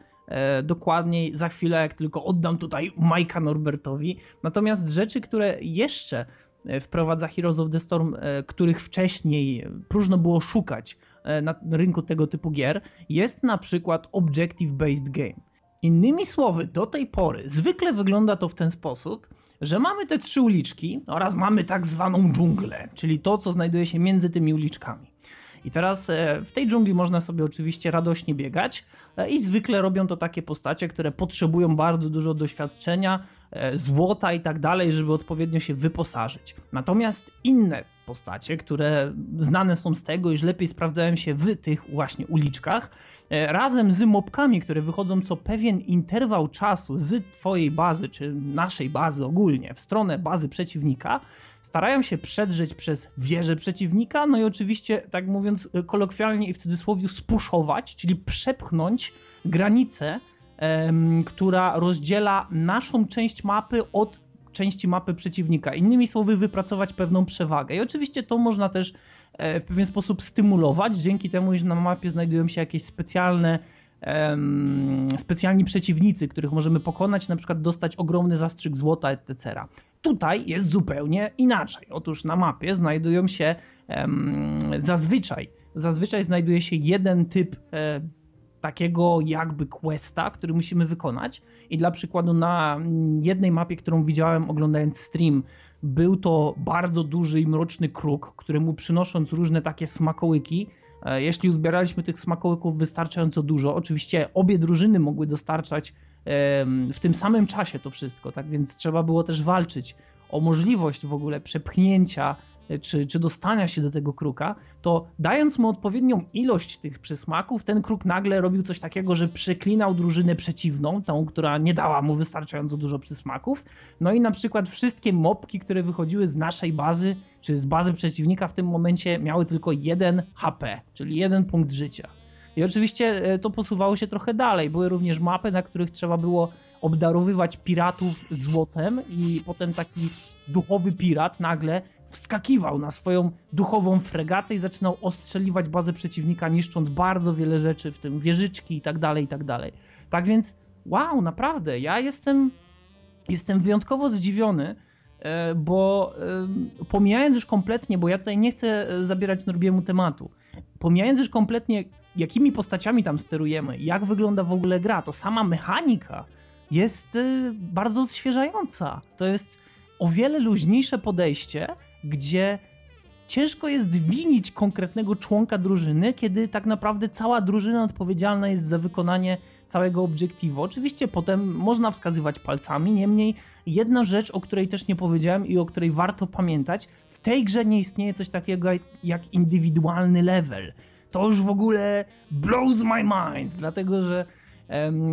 dokładniej za chwilę, jak tylko oddam tutaj Majka Norbertowi. Natomiast rzeczy, które jeszcze e, wprowadza Heroes of the Storm, e, których wcześniej próżno było szukać e, na rynku tego typu gier, jest na przykład Objective Based Game. Innymi słowy, do tej pory zwykle wygląda to w ten sposób, że mamy te trzy uliczki oraz mamy tak zwaną dżunglę, czyli to, co znajduje się między tymi uliczkami. I teraz e, w tej dżungli można sobie oczywiście radośnie biegać e, i zwykle robią to takie postacie, które potrzebują bardzo dużo doświadczenia, e, złota i tak dalej, żeby odpowiednio się wyposażyć. Natomiast inne postacie, które znane są z tego, iż lepiej sprawdzają się w tych właśnie uliczkach, razem z mobkami, które wychodzą co pewien interwał czasu z twojej bazy, czy naszej bazy ogólnie, w stronę bazy przeciwnika, starają się przedrzeć przez wieżę przeciwnika, no i oczywiście, tak mówiąc kolokwialnie i w cudzysłowie, spuszować, czyli przepchnąć granicę, em, która rozdziela naszą część mapy od części mapy przeciwnika. Innymi słowy, wypracować pewną przewagę. I oczywiście to można też e, w pewien sposób stymulować, dzięki temu, że na mapie znajdują się jakieś specjalne specjalni przeciwnicy, których możemy pokonać, na przykład dostać ogromny zastrzyk złota, etc. Tutaj jest zupełnie inaczej. Otóż na mapie znajdują się zazwyczaj, zazwyczaj znajduje się jeden typ e, takiego jakby questa, który musimy wykonać. I dla przykładu na jednej mapie, którą widziałem oglądając stream, był to bardzo duży i mroczny kruk, któremu przynosząc różne takie smakołyki, jeśli uzbieraliśmy tych smakołyków wystarczająco dużo, oczywiście obie drużyny mogły dostarczać w tym samym czasie to wszystko, tak więc trzeba było też walczyć o możliwość w ogóle przepchnięcia czy, czy dostania się do tego kruka, to dając mu odpowiednią ilość tych przysmaków, ten kruk nagle robił coś takiego, że przeklinał drużynę przeciwną, tą, która nie dała mu wystarczająco dużo przysmaków. No i na przykład wszystkie mopki, które wychodziły z naszej bazy, czy z bazy przeciwnika w tym momencie miały tylko jeden HP, czyli jeden punkt życia. I oczywiście e, to posuwało się trochę dalej. Były również mapy, na których trzeba było obdarowywać piratów złotem i potem taki duchowy pirat nagle wskakiwał na swoją duchową fregatę i zaczynał ostrzeliwać bazę przeciwnika, niszcząc bardzo wiele rzeczy, w tym wieżyczki i tak dalej, i tak dalej. Tak więc, wow, naprawdę, ja jestem, jestem wyjątkowo zdziwiony, e, bo e, pomijając już kompletnie, bo ja tutaj nie chcę e, zabierać Norbiemu tematu, pomijając już kompletnie, jakimi postaciami tam sterujemy, jak wygląda w ogóle gra, to sama mechanika jest bardzo odświeżająca. To jest o wiele luźniejsze podejście gdzie ciężko jest winić konkretnego członka drużyny, kiedy tak naprawdę cała drużyna odpowiedzialna jest za wykonanie całego obiektywu. Oczywiście potem można wskazywać palcami, niemniej jedna rzecz, o której też nie powiedziałem i o której warto pamiętać, w tej grze nie istnieje coś takiego jak indywidualny level. To już w ogóle blows my mind, dlatego że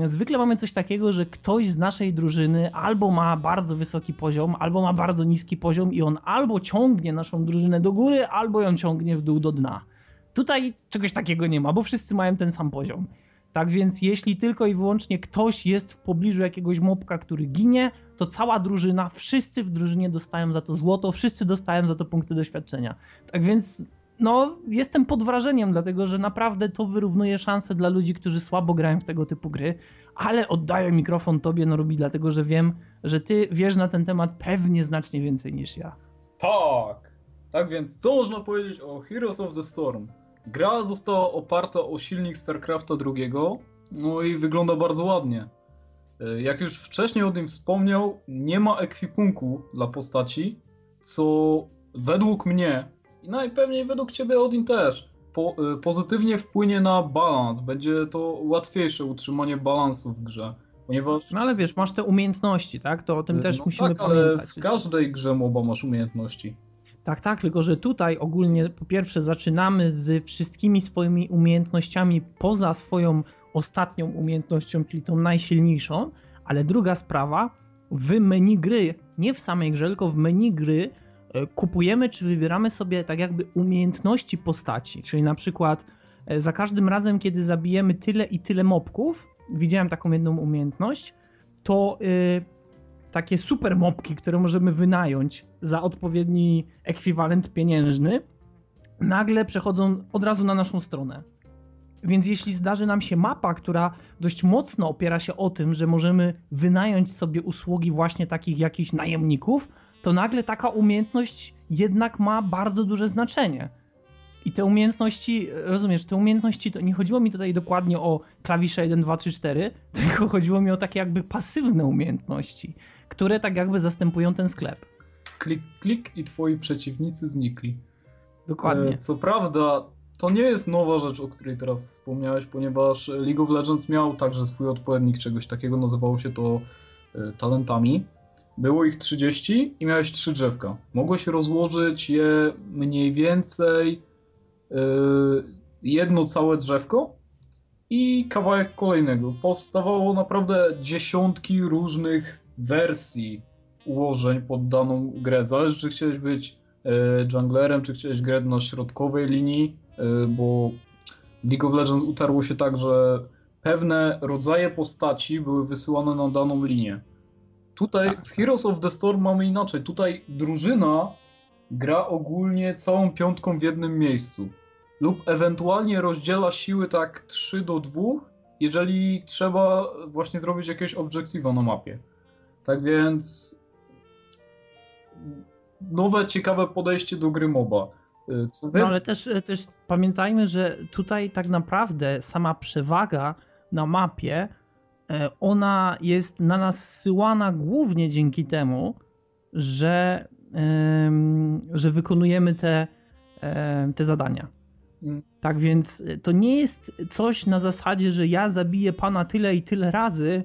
Zwykle mamy coś takiego, że ktoś z naszej drużyny albo ma bardzo wysoki poziom, albo ma bardzo niski poziom i on albo ciągnie naszą drużynę do góry, albo ją ciągnie w dół do dna. Tutaj czegoś takiego nie ma, bo wszyscy mają ten sam poziom. Tak więc jeśli tylko i wyłącznie ktoś jest w pobliżu jakiegoś mopka, który ginie, to cała drużyna, wszyscy w drużynie dostają za to złoto, wszyscy dostają za to punkty doświadczenia. Tak więc no, jestem pod wrażeniem, dlatego że naprawdę to wyrównuje szanse dla ludzi, którzy słabo grają w tego typu gry, ale oddaję mikrofon tobie, Norubi, dlatego że wiem, że ty wiesz na ten temat pewnie znacznie więcej niż ja. Tak. Tak więc, co można powiedzieć o Heroes of the Storm? Gra została oparta o silnik StarCrafta II, no i wygląda bardzo ładnie. E, jak już wcześniej o tym wspomniał, nie ma ekwipunku dla postaci, co według mnie i najpewniej według Ciebie Odin też po, y, pozytywnie wpłynie na balans. Będzie to łatwiejsze utrzymanie balansu w grze. Ponieważ... No ale wiesz, masz te umiejętności, tak? To o tym y, też no musimy tak, pamiętać. ale w każdej grze MOBA masz umiejętności. Tak, tak, tylko że tutaj ogólnie po pierwsze zaczynamy z wszystkimi swoimi umiejętnościami poza swoją ostatnią umiejętnością, czyli tą najsilniejszą, ale druga sprawa, w menu gry, nie w samej grze, tylko w menu gry kupujemy czy wybieramy sobie tak jakby umiejętności postaci, czyli na przykład e, za każdym razem, kiedy zabijemy tyle i tyle mobków, widziałem taką jedną umiejętność, to yy, takie super mobki, które możemy wynająć za odpowiedni ekwiwalent pieniężny, nagle przechodzą od razu na naszą stronę. Więc jeśli zdarzy nam się mapa, która dość mocno opiera się o tym, że możemy wynająć sobie usługi właśnie takich jakichś najemników, to nagle taka umiejętność jednak ma bardzo duże znaczenie. I te umiejętności, rozumiesz, te umiejętności, to nie chodziło mi tutaj dokładnie o klawisze 1, 2, 3, 4, tylko chodziło mi o takie jakby pasywne umiejętności, które tak jakby zastępują ten sklep. Klik, klik i twoi przeciwnicy znikli. Dokładnie. E, co prawda, to nie jest nowa rzecz, o której teraz wspomniałeś, ponieważ League of Legends miał także swój odpowiednik czegoś takiego, nazywało się to e, talentami. Było ich 30 i miałeś trzy drzewka. Mogłeś rozłożyć je mniej więcej yy, jedno całe drzewko i kawałek kolejnego. Powstawało naprawdę dziesiątki różnych wersji ułożeń pod daną grę. Zależy, czy chciałeś być yy, junglerem, czy chciałeś grać na środkowej linii, yy, bo League of Legends utarło się tak, że pewne rodzaje postaci były wysyłane na daną linię. Tutaj tak. w Heroes of the Storm mamy inaczej. Tutaj drużyna gra ogólnie całą piątką w jednym miejscu. Lub ewentualnie rozdziela siły tak 3 do 2, jeżeli trzeba właśnie zrobić jakieś obiektywa na mapie. Tak więc nowe, ciekawe podejście do gry MOBA. Y. No ale też, też pamiętajmy, że tutaj tak naprawdę sama przewaga na mapie ona jest na nas zsyłana głównie dzięki temu, że, że wykonujemy te, te zadania. Mm. Tak więc to nie jest coś na zasadzie, że ja zabiję pana tyle i tyle razy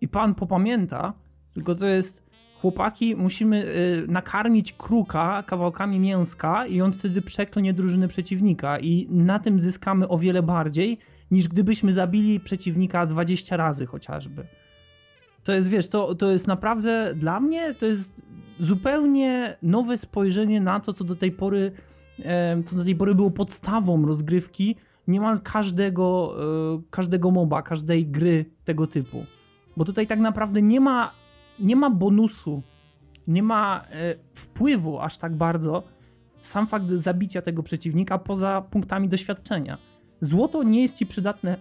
i pan popamięta, tylko to jest chłopaki, musimy nakarmić kruka kawałkami mięska i on wtedy przeklnie drużynę przeciwnika i na tym zyskamy o wiele bardziej niż gdybyśmy zabili przeciwnika 20 razy chociażby. To jest, wiesz, to, to jest naprawdę dla mnie to jest zupełnie nowe spojrzenie na to, co do tej pory, co do tej pory było podstawą rozgrywki niemal każdego, e, każdego moba, każdej gry tego typu. Bo tutaj tak naprawdę nie ma, nie ma bonusu, nie ma e, wpływu aż tak bardzo sam fakt zabicia tego przeciwnika poza punktami doświadczenia. Złoto nie jest ci przydatne.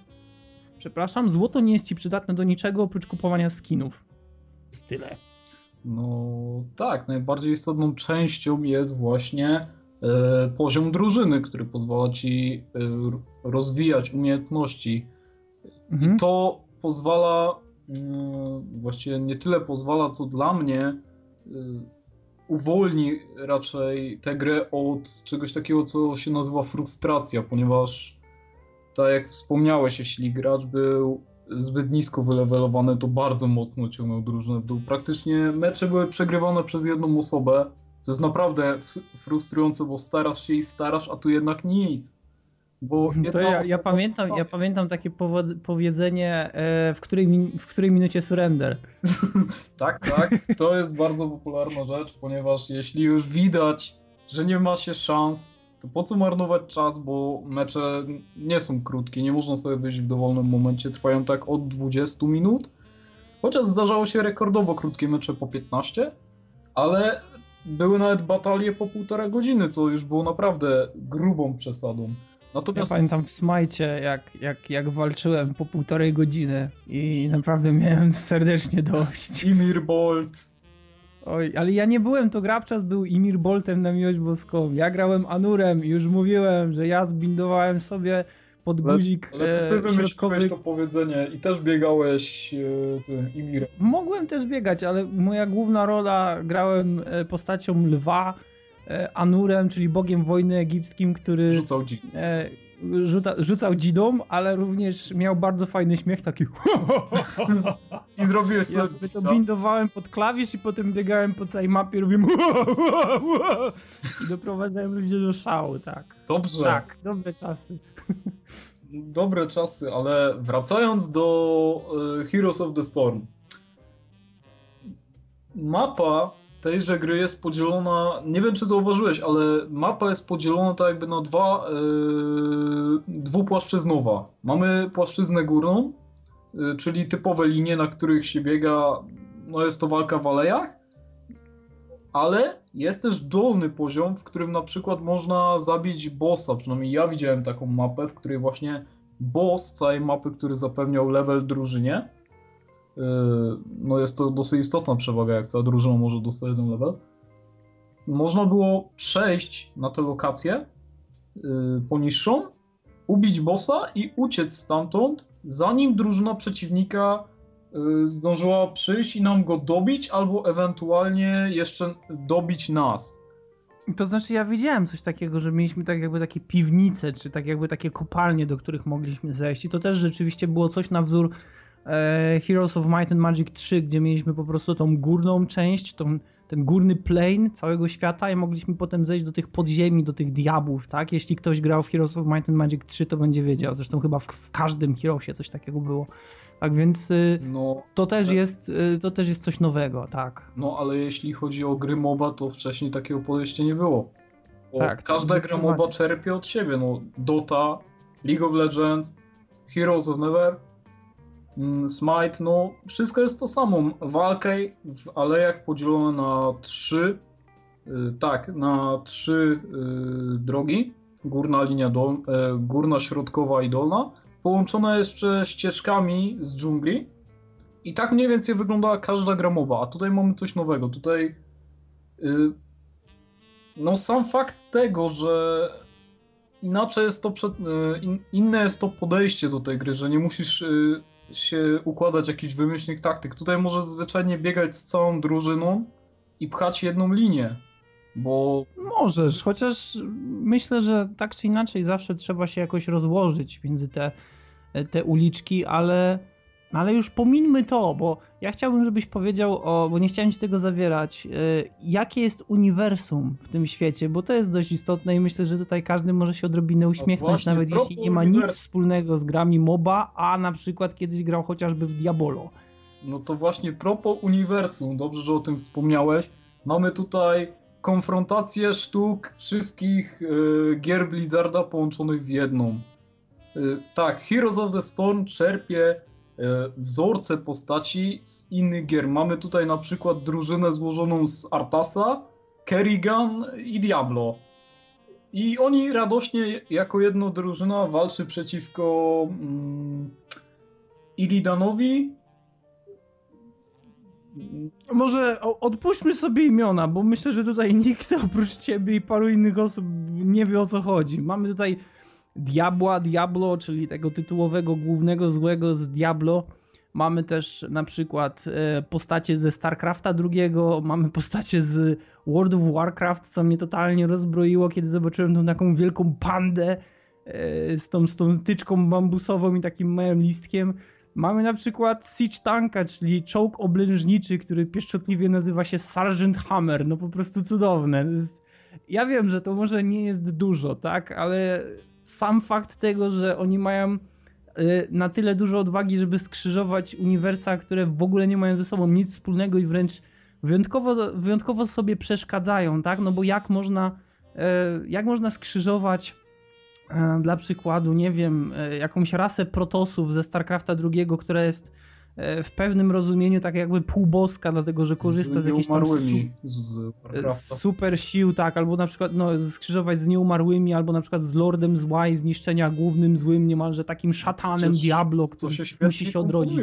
Przepraszam, złoto nie jest ci przydatne do niczego oprócz kupowania skinów. Tyle. No tak, najbardziej istotną częścią jest właśnie e, poziom drużyny, który pozwala ci e, rozwijać umiejętności. Mhm. I to pozwala, e, właściwie nie tyle pozwala, co dla mnie e, uwolni raczej tę grę od czegoś takiego, co się nazywa frustracja, ponieważ tak jak wspomniałeś, jeśli gracz był zbyt nisko wylewelowany, to bardzo mocno ciągnął drużynę w dół. Praktycznie mecze były przegrywane przez jedną osobę, co jest naprawdę frustrujące, bo starasz się i starasz, a tu jednak nic. Bo to ja, ja pamiętam, ja pamiętam takie powiedzenie, e, w której, w której minucie surrender. tak, tak. To jest bardzo popularna rzecz, ponieważ jeśli już widać, że nie ma się szans, to po co marnować czas, bo mecze nie są krótkie, nie można sobie wyjść w dowolnym momencie, trwają tak od 20 minut. Chociaż zdarzało się rekordowo krótkie mecze po 15, ale były nawet batalie po półtora godziny, co już było naprawdę grubą przesadą. Natomiast... Ja pamiętam w Smajcie, jak, jak, jak walczyłem po półtorej godziny i naprawdę miałem serdecznie dość. Imir Bolt, Oj, ale ja nie byłem, to Grabczas był Imir Boltem na miłość boską. Ja grałem Anurem i już mówiłem, że ja zbindowałem sobie pod guzik Ale, ale ty e, wymyśliłeś to powiedzenie i też biegałeś e, Imirem. Mogłem też biegać, ale moja główna rola grałem e, postacią lwa, e, Anurem, czyli bogiem wojny egipskim, który... Rzucał dzik. E, rzuca, rzucał dzidą, ale również miał bardzo fajny śmiech, taki I zrobiłeś sobie... Ja sobie to bindowałem pod klawisz i potem biegałem po całej mapie, robiłem i doprowadzałem ludzi do szału, tak. Dobrze. Tak, dobre czasy. Dobre czasy, ale wracając do uh, Heroes of the Storm. Mapa tejże gry jest podzielona, nie wiem czy zauważyłeś, ale mapa jest podzielona tak jakby na dwa, yy, dwupłaszczyznowa. Mamy płaszczyznę górną, yy, czyli typowe linie, na których się biega, no jest to walka w alejach, ale jest też dolny poziom, w którym na przykład można zabić bossa, przynajmniej ja widziałem taką mapę, w której właśnie boss całej mapy, który zapewniał level drużynie, no jest to dosyć istotna przewaga, jak cała drużyna może dostać jeden level. Można było przejść na tę lokację yy, poniższą, ubić bossa i uciec stamtąd, zanim drużyna przeciwnika yy, zdążyła przyjść i nam go dobić, albo ewentualnie jeszcze dobić nas. To znaczy ja widziałem coś takiego, że mieliśmy tak jakby takie piwnice, czy tak jakby takie kopalnie, do których mogliśmy zejść i to też rzeczywiście było coś na wzór Heroes of Might and Magic 3, gdzie mieliśmy po prostu tą górną część, tą, ten górny plane całego świata i mogliśmy potem zejść do tych podziemi, do tych diabłów, tak? Jeśli ktoś grał w Heroes of Might and Magic 3, to będzie wiedział. Zresztą chyba w, w każdym Heroesie coś takiego było. Tak więc y, no, to, też tak. jest, y, to też jest coś nowego, tak. No ale jeśli chodzi o gry MOBA, to wcześniej takiego podejścia nie było. Bo tak, każda gra MOBA czerpie od siebie. No, Dota, League of Legends, Heroes of Never Smite, no wszystko jest to samo. Walkę w alejach podzielone na trzy, yy, tak, na trzy yy, drogi. Górna linia, dol, yy, górna, środkowa i dolna. Połączona jeszcze ścieżkami z dżungli. I tak mniej więcej wyglądała każda gramowa. A tutaj mamy coś nowego. Tutaj y, no sam fakt tego, że inaczej jest to przed, y, inne jest to podejście do tej gry, że nie musisz y, się układać jakiś wymyślnych taktyk. Tutaj możesz zwyczajnie biegać z całą drużyną i pchać jedną linię, bo... Możesz, chociaż myślę, że tak czy inaczej zawsze trzeba się jakoś rozłożyć między te, te uliczki, ale No ale już pomińmy to, bo ja chciałbym, żebyś powiedział o, bo nie chciałem ci tego zawierać, yy, jakie jest uniwersum w tym świecie, bo to jest dość istotne i myślę, że tutaj każdy może się odrobinę uśmiechnąć, właśnie, nawet jeśli nie ma uniwersum. nic wspólnego z grami MOBA, a na przykład kiedyś grał chociażby w Diabolo. No to właśnie propos uniwersum, dobrze, że o tym wspomniałeś. Mamy tutaj konfrontację sztuk wszystkich y, gier Blizzarda połączonych w jedną. Y, tak, Heroes of the Storm czerpie y, wzorce postaci z innych gier. Mamy tutaj na przykład drużynę złożoną z Artasa, Kerrigan i Diablo. I oni radośnie jako jedna drużyna walczy przeciwko mm, Illidanowi, Może odpuśćmy sobie imiona, bo myślę, że tutaj nikt oprócz ciebie i paru innych osób nie wie o co chodzi. Mamy tutaj Diabła, Diablo, czyli tego tytułowego głównego złego z Diablo. Mamy też na przykład e, postacie ze StarCrafta II, mamy postacie z World of Warcraft, co mnie totalnie rozbroiło, kiedy zobaczyłem tą taką wielką pandę e, z tą, z tą tyczką bambusową i takim małym listkiem. Mamy na przykład Siege Tanka, czyli czołg oblężniczy, który pieszczotliwie nazywa się Sergeant Hammer. No po prostu cudowne. Ja wiem, że to może nie jest dużo, tak, ale sam fakt tego, że oni mają y, na tyle dużo odwagi, żeby skrzyżować uniwersa, które w ogóle nie mają ze sobą nic wspólnego i wręcz wyjątkowo, wyjątkowo sobie przeszkadzają, tak? No bo jak można, e, jak można skrzyżować e, dla przykładu, nie wiem, jakąś rasę protosów ze StarCrafta II, która jest w pewnym rozumieniu tak jakby półboska, dlatego że korzysta z, jakichś tam su- z super sił, tak, albo na przykład no, skrzyżować z nieumarłymi, albo na przykład z Lordem Zła i zniszczenia głównym złym, niemalże takim szatanem Przecież Diablo, który się musi się odrodzić.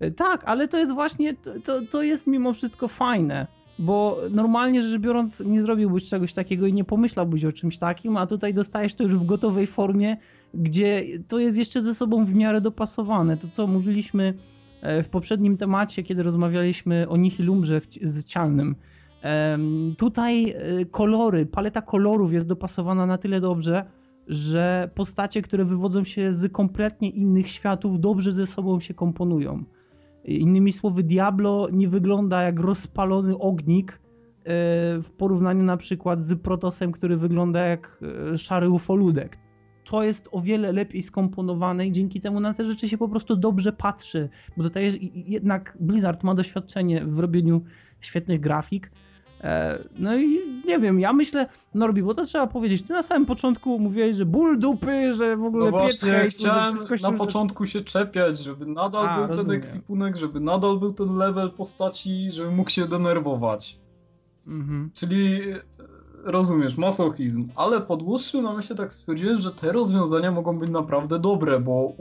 E, Tak, ale to jest właśnie, to, to jest mimo wszystko fajne, bo normalnie rzecz biorąc nie zrobiłbyś czegoś takiego i nie pomyślałbyś o czymś takim, a tutaj dostajesz to już w gotowej formie, gdzie to jest jeszcze ze sobą w miarę dopasowane. To co mówiliśmy e, w poprzednim temacie, kiedy rozmawialiśmy o Nihilumbrze z Cialnym. Tutaj e, kolory, paleta kolorów jest dopasowana na tyle dobrze, że postacie, które wywodzą się z kompletnie innych światów, dobrze ze sobą się komponują. Innymi słowy, Diablo nie wygląda jak rozpalony ognik e, w porównaniu na przykład z Protosem, który wygląda jak szary ufoludek. To jest o wiele lepiej skomponowane i dzięki temu na te rzeczy się po prostu dobrze patrzy, bo tutaj jednak Blizzard ma doświadczenie w robieniu świetnych grafik. E, No i nie wiem, ja myślę, Norbi, bo to trzeba powiedzieć, ty na samym początku mówiłeś, że ból dupy, że w ogóle No właśnie, że chciałem na początku się czepiać, żeby nadal A, był rozumiem. ten ekwipunek, żeby nadal był ten level postaci, żeby mógł się denerwować. Mhm. Czyli rozumiesz, masochizm. Ale po dłuższym namyśle tak stwierdziłem, że te rozwiązania mogą być naprawdę dobre, bo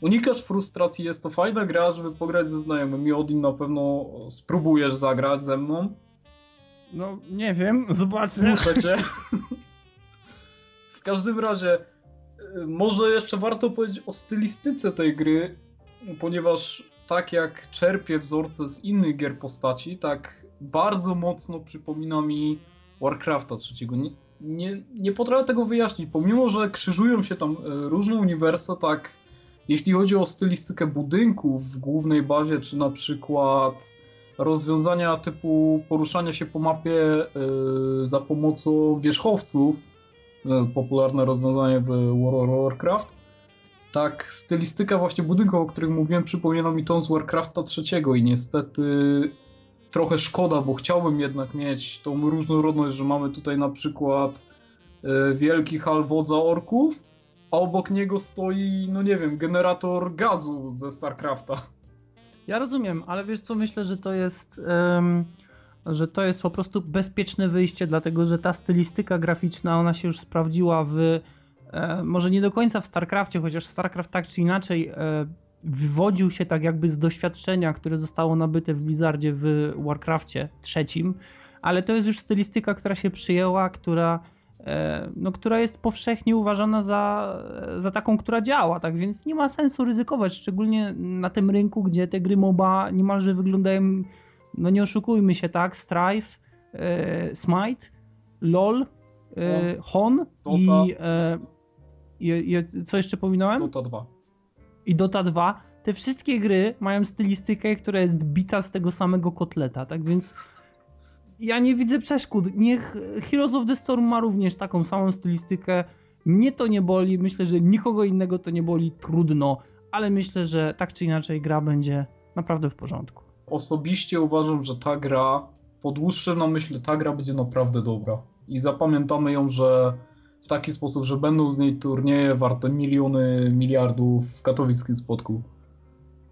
unikasz frustracji, jest to fajna gra, żeby pograć ze znajomymi. Odin na pewno spróbujesz zagrać ze mną. No, nie wiem, zobaczę. Muszę cię. W każdym razie, y, może jeszcze warto powiedzieć o stylistyce tej gry, ponieważ tak jak czerpie wzorce z innych gier postaci, tak bardzo mocno przypomina mi Warcrafta trzeciego. Nie, nie, nie potrafię tego wyjaśnić, pomimo że krzyżują się tam y, różne uniwersa, tak jeśli chodzi o stylistykę budynków w głównej bazie, czy na przykład rozwiązania typu poruszania się po mapie y, za pomocą wierzchowców, y, popularne rozwiązanie w World of Warcraft, tak stylistyka właśnie budynków, o których mówiłem, przypomina mi tą z Warcrafta trzeciego i niestety trochę szkoda, bo chciałbym jednak mieć tą różnorodność, że mamy tutaj na przykład y, wielki hal wodza orków, a obok niego stoi, no nie wiem, generator gazu ze StarCrafta. Ja rozumiem, ale wiesz co, myślę, że to jest, em, że to jest po prostu bezpieczne wyjście, dlatego że ta stylistyka graficzna, ona się już sprawdziła w, e, może nie do końca w StarCraftie, chociaż StarCraft tak czy inaczej e, wywodził się tak jakby z doświadczenia, które zostało nabyte w Blizzardzie w Warcraftie trzecim, ale to jest już stylistyka, która się przyjęła, która e, no, która jest powszechnie uważana za, za taką, która działa, tak więc nie ma sensu ryzykować, szczególnie na tym rynku, gdzie te gry MOBA niemalże wyglądają, no nie oszukujmy się, tak, Strife, e, Smite, LOL, e, Hon i, e, i, i co jeszcze pominąłem? Dota 2. i Dota 2 te wszystkie gry mają stylistykę, która jest bita z tego samego kotleta, tak więc ja nie widzę przeszkód. Niech Heroes of the Storm ma również taką samą stylistykę. Mnie to nie boli, myślę, że nikogo innego to nie boli, trudno, ale myślę, że tak czy inaczej gra będzie naprawdę w porządku. Osobiście uważam, że ta gra, po dłuższym namyśle, ta gra będzie naprawdę dobra. I zapamiętamy ją, że w taki sposób, że będą z niej turnieje warte miliony, miliardów w katowickim spotku.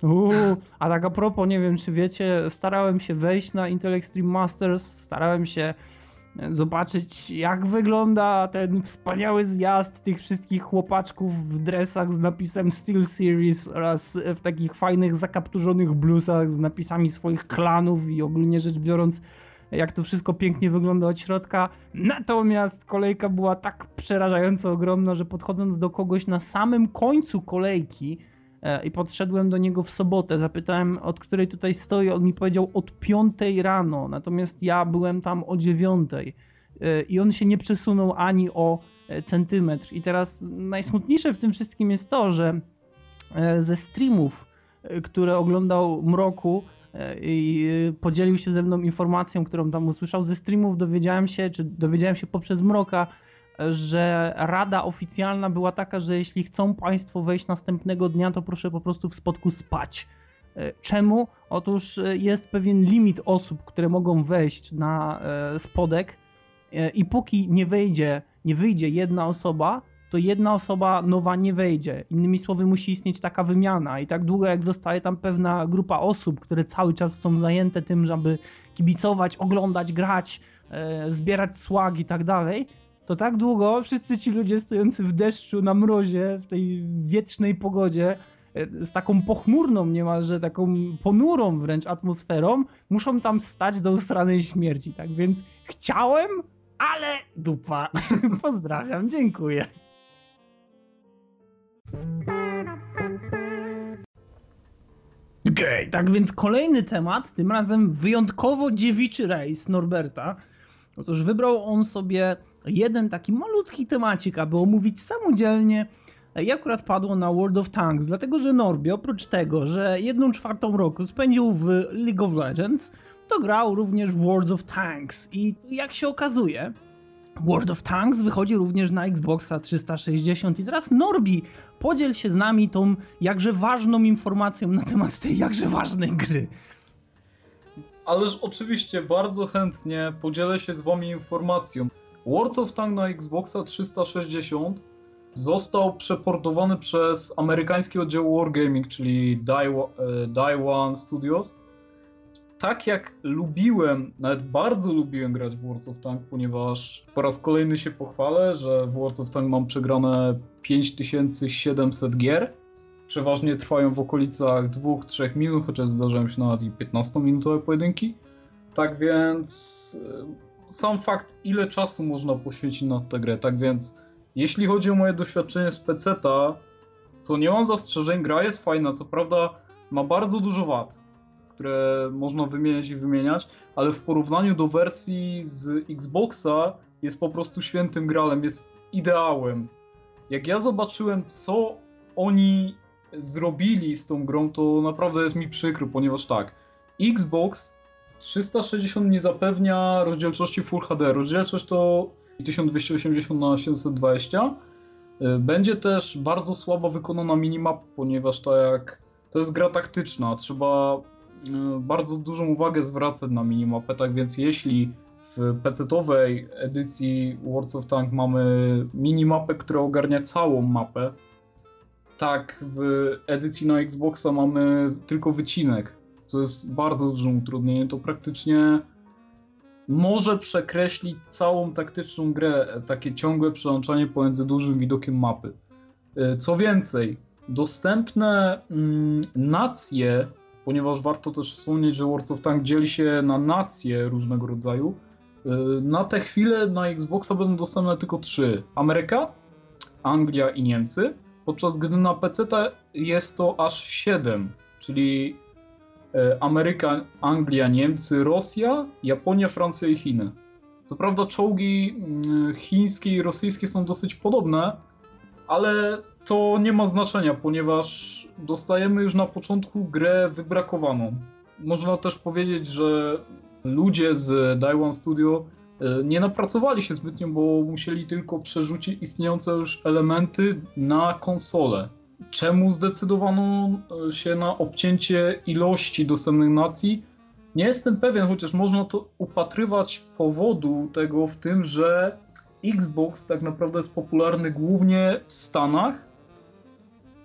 Uuu, a tak a propos, nie wiem czy wiecie, starałem się wejść na Intel Extreme Masters, starałem się e, zobaczyć jak wygląda ten wspaniały zjazd tych wszystkich chłopaczków w dresach z napisem Steel Series oraz w takich fajnych zakapturzonych blusach z napisami swoich klanów i ogólnie rzecz biorąc jak to wszystko pięknie wygląda od środka. Natomiast kolejka była tak przerażająco ogromna, że podchodząc do kogoś na samym końcu kolejki, E, i podszedłem do niego w sobotę. Zapytałem, od której tutaj stoi. On mi powiedział od 5 rano, natomiast ja byłem tam o 9. E, I on się nie przesunął ani o e, centymetr. I teraz najsmutniejsze w tym wszystkim jest to, że ze streamów, które oglądał Mroku, i podzielił się ze mną informacją, którą tam usłyszał. Ze streamów dowiedziałem się, czy dowiedziałem się poprzez Mroka, że rada oficjalna była taka, że jeśli chcą Państwo wejść następnego dnia, to proszę po prostu w spotku spać. E, czemu? Otóż e, jest pewien limit osób, które mogą wejść na e, spodek i póki nie wejdzie, nie wyjdzie jedna osoba, to jedna osoba nowa nie wejdzie. Innymi słowy, musi istnieć taka wymiana. I tak długo jak zostaje tam pewna grupa osób, które cały czas są zajęte tym, żeby kibicować, oglądać, grać, zbierać słag i tak dalej, to tak długo wszyscy ci ludzie stojący w deszczu, na mrozie, w tej wietrznej pogodzie, e, z taką pochmurną niemalże, taką ponurą wręcz atmosferą, muszą tam stać do ustranej śmierci. Tak więc chciałem, ale dupa. Pozdrawiam, dziękuję. Okej, okay, tak więc kolejny temat, tym razem wyjątkowo dziewiczy rejs Norberta. Otóż wybrał on sobie jeden taki malutki temacik, aby omówić samodzielnie i akurat padło na World of Tanks, dlatego że Norbi oprócz tego, że jedną czwartą roku spędził w League of Legends, to grał również w World of Tanks i jak się okazuje, World of Tanks wychodzi również na Xboxa 360 i teraz Norbi podziel się z nami tą jakże ważną informacją na temat tej jakże ważnej gry. Ależ oczywiście bardzo chętnie podzielę się z wami informacją. World of Tank na Xboxa 360 został przeportowany przez amerykański oddział Wargaming, czyli Die One Studios. Tak jak lubiłem, nawet bardzo lubiłem grać w World of Tank, ponieważ po raz kolejny się pochwalę, że w World of Tank mam przegrane 5700 gier. Przeważnie trwają w okolicach 2-3 minut, chociaż zdarzają się nawet i 15-minutowe pojedynki. Tak więc sam fakt, ile czasu można poświęcić na tę grę. Tak więc, jeśli chodzi o moje doświadczenie z PC-ta, to nie mam zastrzeżeń. Gra jest fajna, co prawda ma bardzo dużo wad, które można wymieniać i wymieniać, ale w porównaniu do wersji z Xboxa jest po prostu świętym gralem, jest ideałem. Jak ja zobaczyłem, co oni zrobili z tą grą, to naprawdę jest mi przykro, ponieważ tak, Xbox 360 nie zapewnia rozdzielczości Full HD. Rozdzielczość to 1280 na 720. Y, będzie też bardzo słabo wykonana minimap, ponieważ to jak to jest gra taktyczna, trzeba bardzo dużą uwagę zwracać na minimapę, tak więc jeśli w PC-owej edycji World of Tank mamy minimapę, która ogarnia całą mapę, tak w edycji na Xboxa mamy tylko wycinek co jest bardzo dużym utrudnieniem, to praktycznie może przekreślić całą taktyczną grę, takie ciągłe przełączanie pomiędzy dużym widokiem mapy. E, co więcej, dostępne mm, nacje, ponieważ warto też wspomnieć, że World of Tank dzieli się na nacje różnego rodzaju, e, na tę chwilę na Xboxa będą dostępne tylko trzy. Ameryka, Anglia i Niemcy, podczas gdy na PC jest to aż 7, czyli E, Ameryka, Anglia, Niemcy, Rosja, Japonia, Francja i Chiny. Co prawda czołgi mm, chińskie i rosyjskie są dosyć podobne, ale to nie ma znaczenia, ponieważ dostajemy już na początku grę wybrakowaną. Można też powiedzieć, że ludzie z Daiwan Studio e, nie napracowali się zbytnio, bo musieli tylko przerzucić istniejące już elementy na konsolę. Czemu zdecydowano e, się na obcięcie ilości dostępnych nacji? Nie jestem pewien, chociaż można to upatrywać powodu tego w tym, że Xbox tak naprawdę jest popularny głównie w Stanach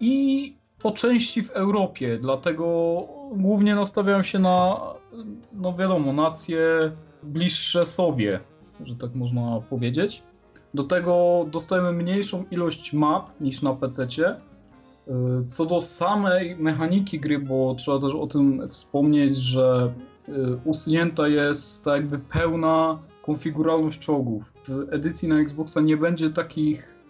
i po części w Europie, dlatego głównie nastawiałem się na, no wiadomo, nacje bliższe sobie, że tak można powiedzieć. Do tego dostajemy mniejszą ilość map niż na PC. Co do samej mechaniki gry, bo trzeba też o tym wspomnieć, że y, usunięta jest tak jakby pełna konfiguralność czołgów. W edycji na Xboxa nie będzie takich y,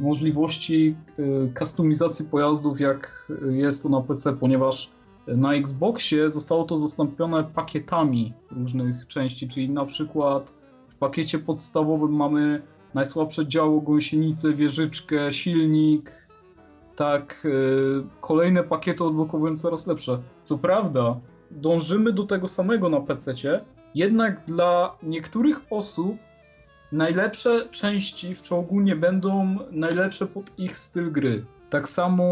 możliwości y, kustomizacji pojazdów, jak jest to na PC, ponieważ na Xboxie zostało to zastąpione pakietami różnych części, czyli na przykład w pakiecie podstawowym mamy najsłabsze działo, gąsienicę, wieżyczkę, silnik. Tak, y, kolejne pakiety odblokowują coraz lepsze. Co prawda, dążymy do tego samego na PC, jednak dla niektórych osób najlepsze części w czołgu nie będą najlepsze pod ich styl gry. Tak samo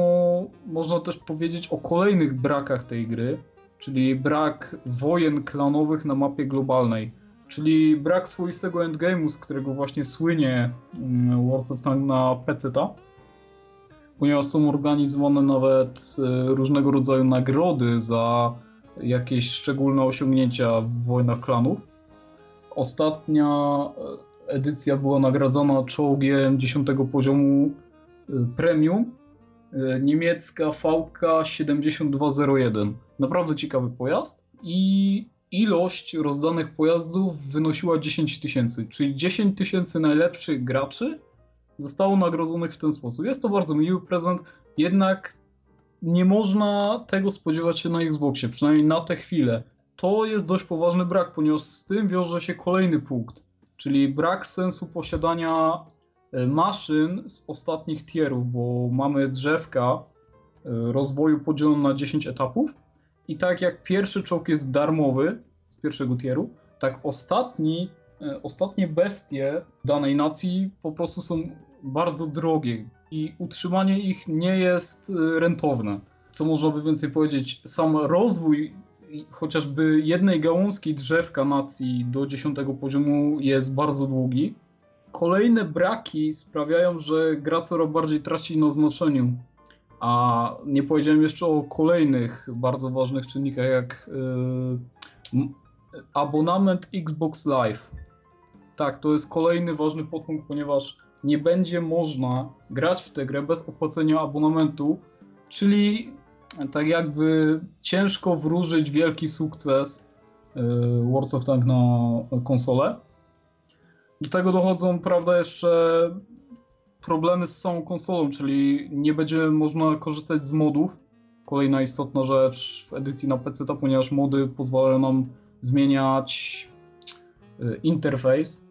można też powiedzieć o kolejnych brakach tej gry, czyli brak wojen klanowych na mapie globalnej, czyli brak swoistego endgame'u, z którego właśnie słynie mm, World of Tanks na PC, ponieważ są organizowane nawet e, różnego rodzaju nagrody za jakieś szczególne osiągnięcia w wojnach klanów. Ostatnia e, edycja była nagradzana czołgiem 10 poziomu e, premium, E, niemiecka VK7201. Naprawdę ciekawy pojazd i ilość rozdanych pojazdów wynosiła 10 tysięcy, czyli 10 tysięcy najlepszych graczy zostało nagrodzonych w ten sposób. Jest to bardzo miły prezent, jednak nie można tego spodziewać się na Xboxie, przynajmniej na tę chwilę. To jest dość poważny brak, ponieważ z tym wiąże się kolejny punkt, czyli brak sensu posiadania E, maszyn z ostatnich tierów, bo mamy drzewka e, rozwoju podzielone na 10 etapów i tak jak pierwszy czołg jest darmowy z pierwszego tieru, tak ostatni, e, ostatnie bestie danej nacji po prostu są bardzo drogie i utrzymanie ich nie jest rentowne. Co można by więcej powiedzieć, sam rozwój chociażby jednej gałązki drzewka nacji do 10 poziomu jest bardzo długi, kolejne braki sprawiają, że gra coraz bardziej traci na znaczeniu. A nie powiedziałem jeszcze o kolejnych bardzo ważnych czynnikach, jak yy, abonament Xbox Live. Tak, to jest kolejny ważny podpunkt, ponieważ nie będzie można grać w tę grę bez opłacenia abonamentu, czyli tak jakby ciężko wróżyć wielki sukces yy, World of Tank na konsolę. Do tego dochodzą, prawda, jeszcze problemy z samą konsolą, czyli nie będzie można korzystać z modów. Kolejna istotna rzecz w edycji na PC, ponieważ mody pozwalają nam zmieniać y, interfejs,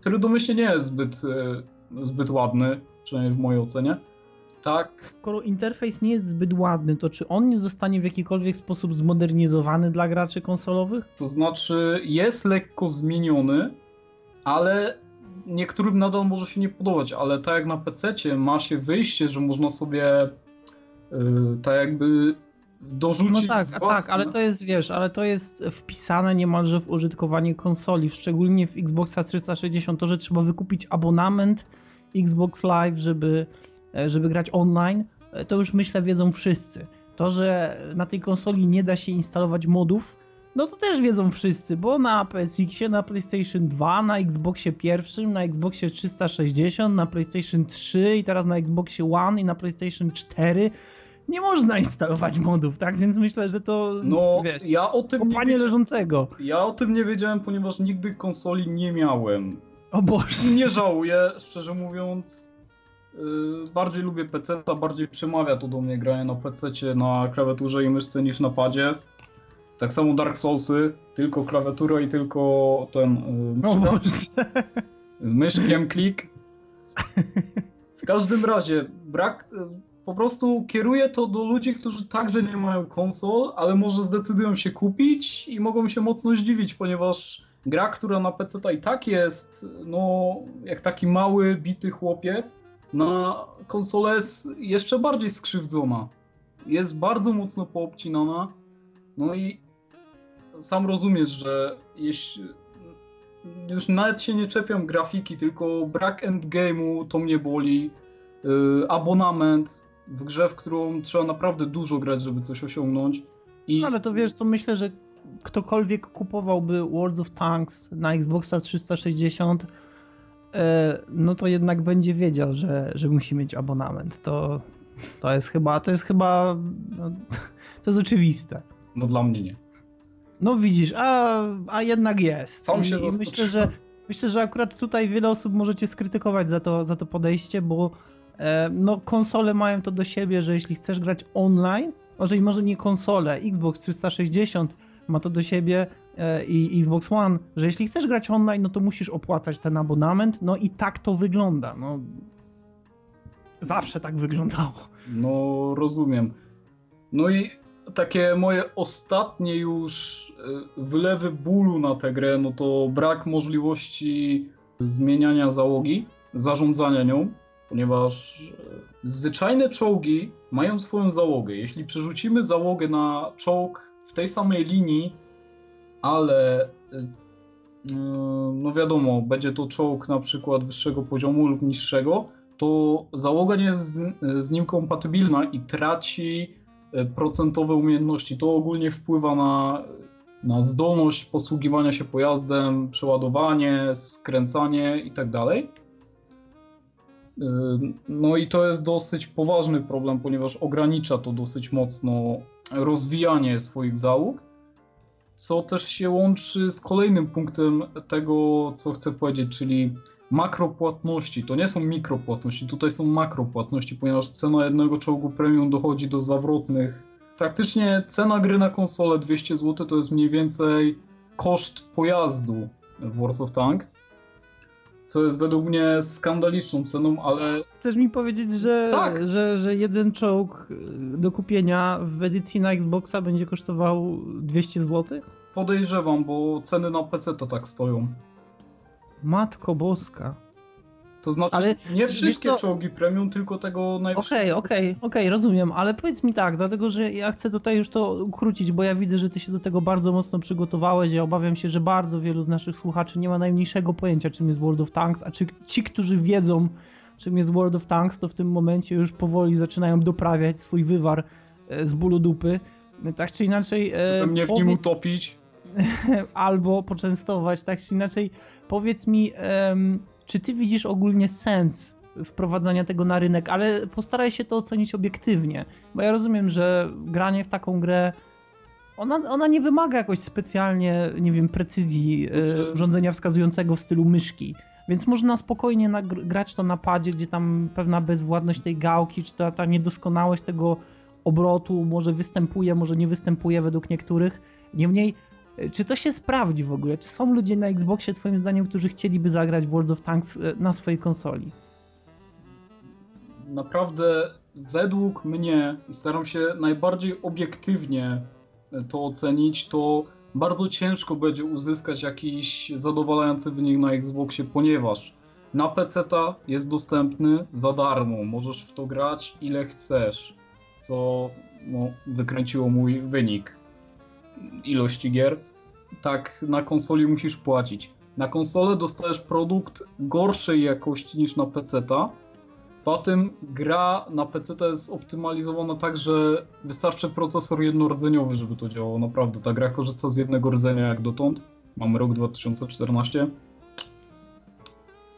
który domyślnie nie jest zbyt, y, zbyt ładny, przynajmniej w mojej ocenie. Tak. Skoro interfejs nie jest zbyt ładny, to czy on nie zostanie w jakikolwiek sposób zmodernizowany dla graczy konsolowych? To znaczy, jest lekko zmieniony, ale niektórym nadal może się nie podobać, ale tak jak na PC ma się wyjście, że można sobie yy, tak jakby dorzucić No tak, własne... tak, ale to jest, wiesz, ale to jest wpisane niemalże w użytkowanie konsoli, szczególnie w Xboxa 360, to, że trzeba wykupić abonament Xbox Live, żeby, żeby grać online, e, to już myślę wiedzą wszyscy. To, że na tej konsoli nie da się instalować modów, no to też wiedzą wszyscy, bo na PSX, na PlayStation 2, na Xboxie pierwszym, na Xboxie 360, na PlayStation 3 i teraz na Xboxie One i na PlayStation 4 nie można instalować modów, tak? Więc myślę, że to no, wiesz, ja o tym kopanie nie leżącego. Ja o tym nie wiedziałem, ponieważ nigdy konsoli nie miałem. O Boże. Nie żałuję, szczerze mówiąc. Yy, bardziej lubię PC, a bardziej przemawia to do mnie granie na PC, na klawiaturze i myszce niż na padzie. Tak samo Dark Soulsy, tylko klawiatura i tylko ten... Yy, no myszkiem klik. W każdym razie, brak. Po prostu kieruję to do ludzi, którzy także nie mają konsol, ale może zdecydują się kupić i mogą się mocno zdziwić, ponieważ gra, która na PC i tak jest, no, jak taki mały, bity chłopiec, na konsolę jest jeszcze bardziej skrzywdzona. Jest bardzo mocno poobcinana. No i sam rozumiesz, że jeśli już nawet się nie czepiam grafiki, tylko brak endgame'u to mnie boli. Yy, abonament w grze, w którą trzeba naprawdę dużo grać, żeby coś osiągnąć. I... No ale to wiesz co, myślę, że ktokolwiek kupowałby World of Tanks na Xboxa 360, e, no to jednak będzie wiedział, że, że musi mieć abonament. To, to jest chyba, to jest chyba, no, to jest oczywiste. No dla mnie nie. No widzisz, a, a jednak jest. Sam się I myślę, że myślę, że akurat tutaj wiele osób możecie skrytykować za to, za to podejście, bo e, no konsole mają to do siebie, że jeśli chcesz grać online, może i może nie konsole, Xbox 360 ma to do siebie e, i Xbox One, że jeśli chcesz grać online, no to musisz opłacać ten abonament, no i tak to wygląda. No, zawsze tak wyglądało. No, rozumiem. No i takie moje ostatnie już e, wylewy bólu na tę grę, no to brak możliwości zmieniania załogi, zarządzania nią, ponieważ e, zwyczajne czołgi mają swoją załogę. Jeśli przerzucimy załogę na czołg w tej samej linii, ale y, y, no wiadomo, będzie to czołg na przykład wyższego poziomu lub niższego, to załoga nie jest z, z nim kompatybilna i traci y, procentowe umiejętności. To ogólnie wpływa na, na zdolność posługiwania się pojazdem, przeładowanie, skręcanie itd. Tak no i to jest dosyć poważny problem, ponieważ ogranicza to dosyć mocno rozwijanie swoich załóg, co też się łączy z kolejnym punktem tego, co chcę powiedzieć, czyli makropłatności. To nie są mikropłatności, tutaj są makropłatności, ponieważ cena jednego czołgu premium dochodzi do zawrotnych. Praktycznie cena gry na konsolę 200 zł to jest mniej więcej koszt pojazdu w Wars of Tank co jest według mnie skandaliczną ceną, ale... Chcesz mi powiedzieć, że, tak. że, że jeden czołg do kupienia w edycji na Xboxa będzie kosztował 200 zł? Podejrzewam, bo ceny na PC to tak stoją. Matko boska. To znaczy, ale nie wszystkie co... czołgi premium, tylko tego najwyższego. Okej, okay, okej, okay, okej, okay, rozumiem, ale powiedz mi tak, dlatego że ja chcę tutaj już to ukrócić, bo ja widzę, że ty się do tego bardzo mocno przygotowałeś. Ja obawiam się, że bardzo wielu z naszych słuchaczy nie ma najmniejszego pojęcia, czym jest World of Tanks, a czy ci, którzy wiedzą, czym jest World of Tanks, to w tym momencie już powoli zaczynają doprawiać swój wywar e, z bólu dupy. Tak czy inaczej. Żeby mnie w nim utopić. Albo poczęstować, tak czy inaczej. Powiedz mi. Um, czy ty widzisz ogólnie sens wprowadzania tego na rynek, ale postaraj się to ocenić obiektywnie, bo ja rozumiem, że granie w taką grę ona, ona nie wymaga jakoś specjalnie, nie wiem, precyzji e, znaczy... urządzenia wskazującego w stylu myszki. Więc można spokojnie grać to na padzie, gdzie tam pewna bezwładność tej gałki, czy ta, ta niedoskonałość tego obrotu może występuje, może nie występuje według niektórych. Niemniej czy to się sprawdzi w ogóle? Czy są ludzie na Xboxie, twoim zdaniem, którzy chcieliby zagrać World of Tanks e, na swojej konsoli? Naprawdę, według mnie, staram się najbardziej obiektywnie e, to ocenić, to bardzo ciężko będzie uzyskać jakiś zadowalający wynik na Xboxie, ponieważ na PC jest dostępny za darmo. Możesz w to grać ile chcesz, co no, wykręciło mój wynik ilości gier, tak na konsoli musisz płacić. Na konsolę dostajesz produkt gorszej jakości niż na PC-ta. Po tym gra na PC jest optymalizowana tak, że wystarczy procesor jednorodzeniowy, żeby to działało. Naprawdę, ta gra korzysta z jednego rdzenia jak dotąd. Mamy rok 2014.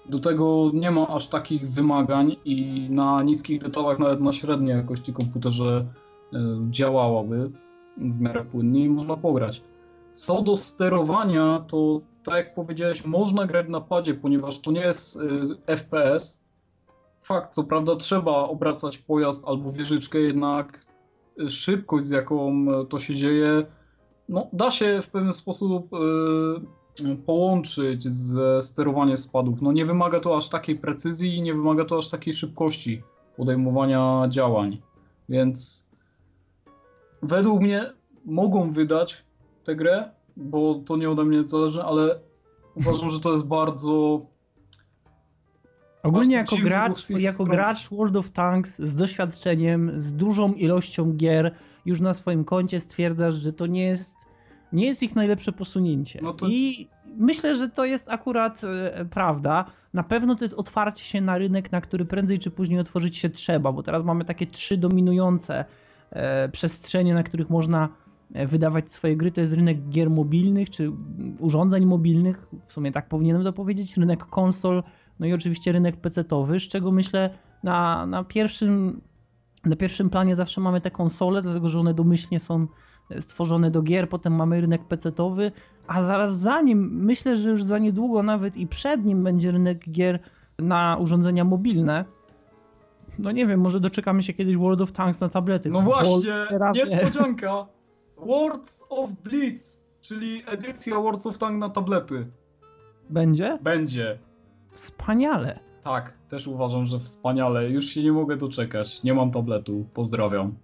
Do tego nie ma aż takich wymagań i na niskich detalach, nawet na średniej jakości komputerze e, działałaby w miarę płynnie i można pograć. Co do sterowania, to tak jak powiedziałeś, można grać na padzie, ponieważ to nie jest y, FPS. Fakt, co prawda trzeba obracać pojazd albo wieżyczkę, jednak y, szybkość, z jaką y, to się dzieje, no, da się w pewien sposób połączyć ze sterowaniem spadów. No nie wymaga to aż takiej precyzji i nie wymaga to aż takiej szybkości podejmowania działań. Więc według mnie mogą wydać tę grę, bo to nie ode mnie zależy, ale uważam, że to jest bardzo Ogólnie Bardzo jako gracz, jako gracz World of Tanks z doświadczeniem, z dużą ilością gier już na swoim koncie stwierdzasz, że to nie jest, nie jest ich najlepsze posunięcie. No to- I myślę, że to jest akurat e, prawda. Na pewno to jest otwarcie się na rynek, na który prędzej czy później otworzyć się trzeba, bo teraz mamy takie trzy dominujące przestrzenie, na których można e, wydawać swoje gry. To jest rynek gier mobilnych, czy urządzeń mobilnych, w sumie tak powinienem to powiedzieć, rynek konsol, no i oczywiście rynek PC-towy, z czego myślę na, na, pierwszym, na pierwszym planie zawsze mamy te konsole, dlatego że one domyślnie są stworzone do gier, potem mamy rynek PC-towy, a zaraz za nim, myślę, że już za niedługo nawet i przed nim będzie rynek gier na urządzenia mobilne. No nie wiem, może doczekamy się kiedyś World of Tanks na tablety. No właśnie, niespodzianka. Words of Blitz, czyli edycja Words of Tank na tablety. Będzie? Będzie. Wspaniale. Tak, też uważam, że wspaniale. Już się nie mogę doczekać. Nie mam tabletu. Pozdrawiam.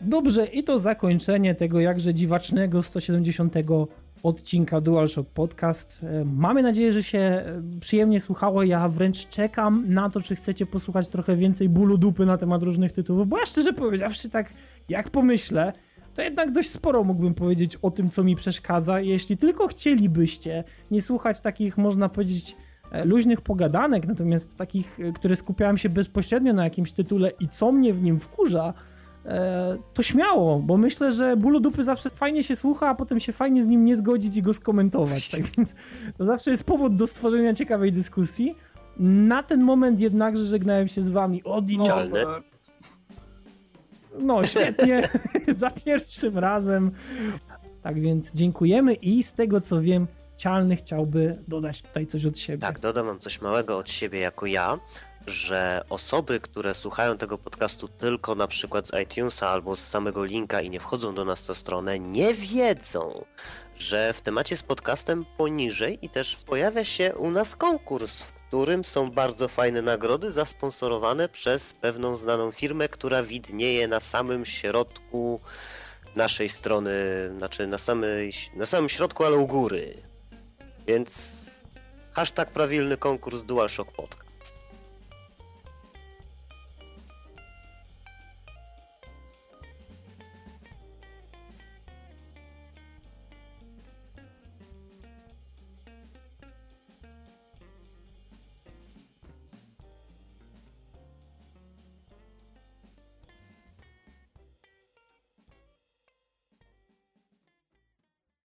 Dobrze, i to zakończenie tego jakże dziwacznego 170 odcinka DualShock Podcast. E, Mamy nadzieję, że się e, przyjemnie słuchało. Ja wręcz czekam na to, czy chcecie posłuchać trochę więcej bólu dupy na temat różnych tytułów, bo ja szczerze powiedziawszy, tak jak pomyślę, to jednak dość sporo mógłbym powiedzieć o tym, co mi przeszkadza. Jeśli tylko chcielibyście nie słuchać takich, można powiedzieć, e, luźnych pogadanek, natomiast takich, które skupiałem się bezpośrednio na jakimś tytule i co mnie w nim wkurza, to śmiało, bo myślę, że bólu dupy zawsze fajnie się słucha, a potem się fajnie z nim nie zgodzić i go skomentować. Tak więc to zawsze jest powód do stworzenia ciekawej dyskusji. Na ten moment jednakże żegnałem się z wami. No, Idealne. e, No, świetnie. Za pierwszym razem. Tak więc dziękujemy i z tego co wiem, Cialny chciałby dodać tutaj coś od siebie. Tak, dodam wam coś małego od siebie jako ja, że osoby, które słuchają tego podcastu tylko na przykład z iTunesa albo z samego linka i nie wchodzą do nas na stronę, nie wiedzą, że w temacie z podcastem poniżej i też pojawia się u nas konkurs, w którym są bardzo fajne nagrody zasponsorowane przez pewną znaną firmę, która widnieje na samym środku naszej strony, znaczy na, samej, na samym środku, ale u góry. Więc hashtag prawilny konkurs DualShock Podcast.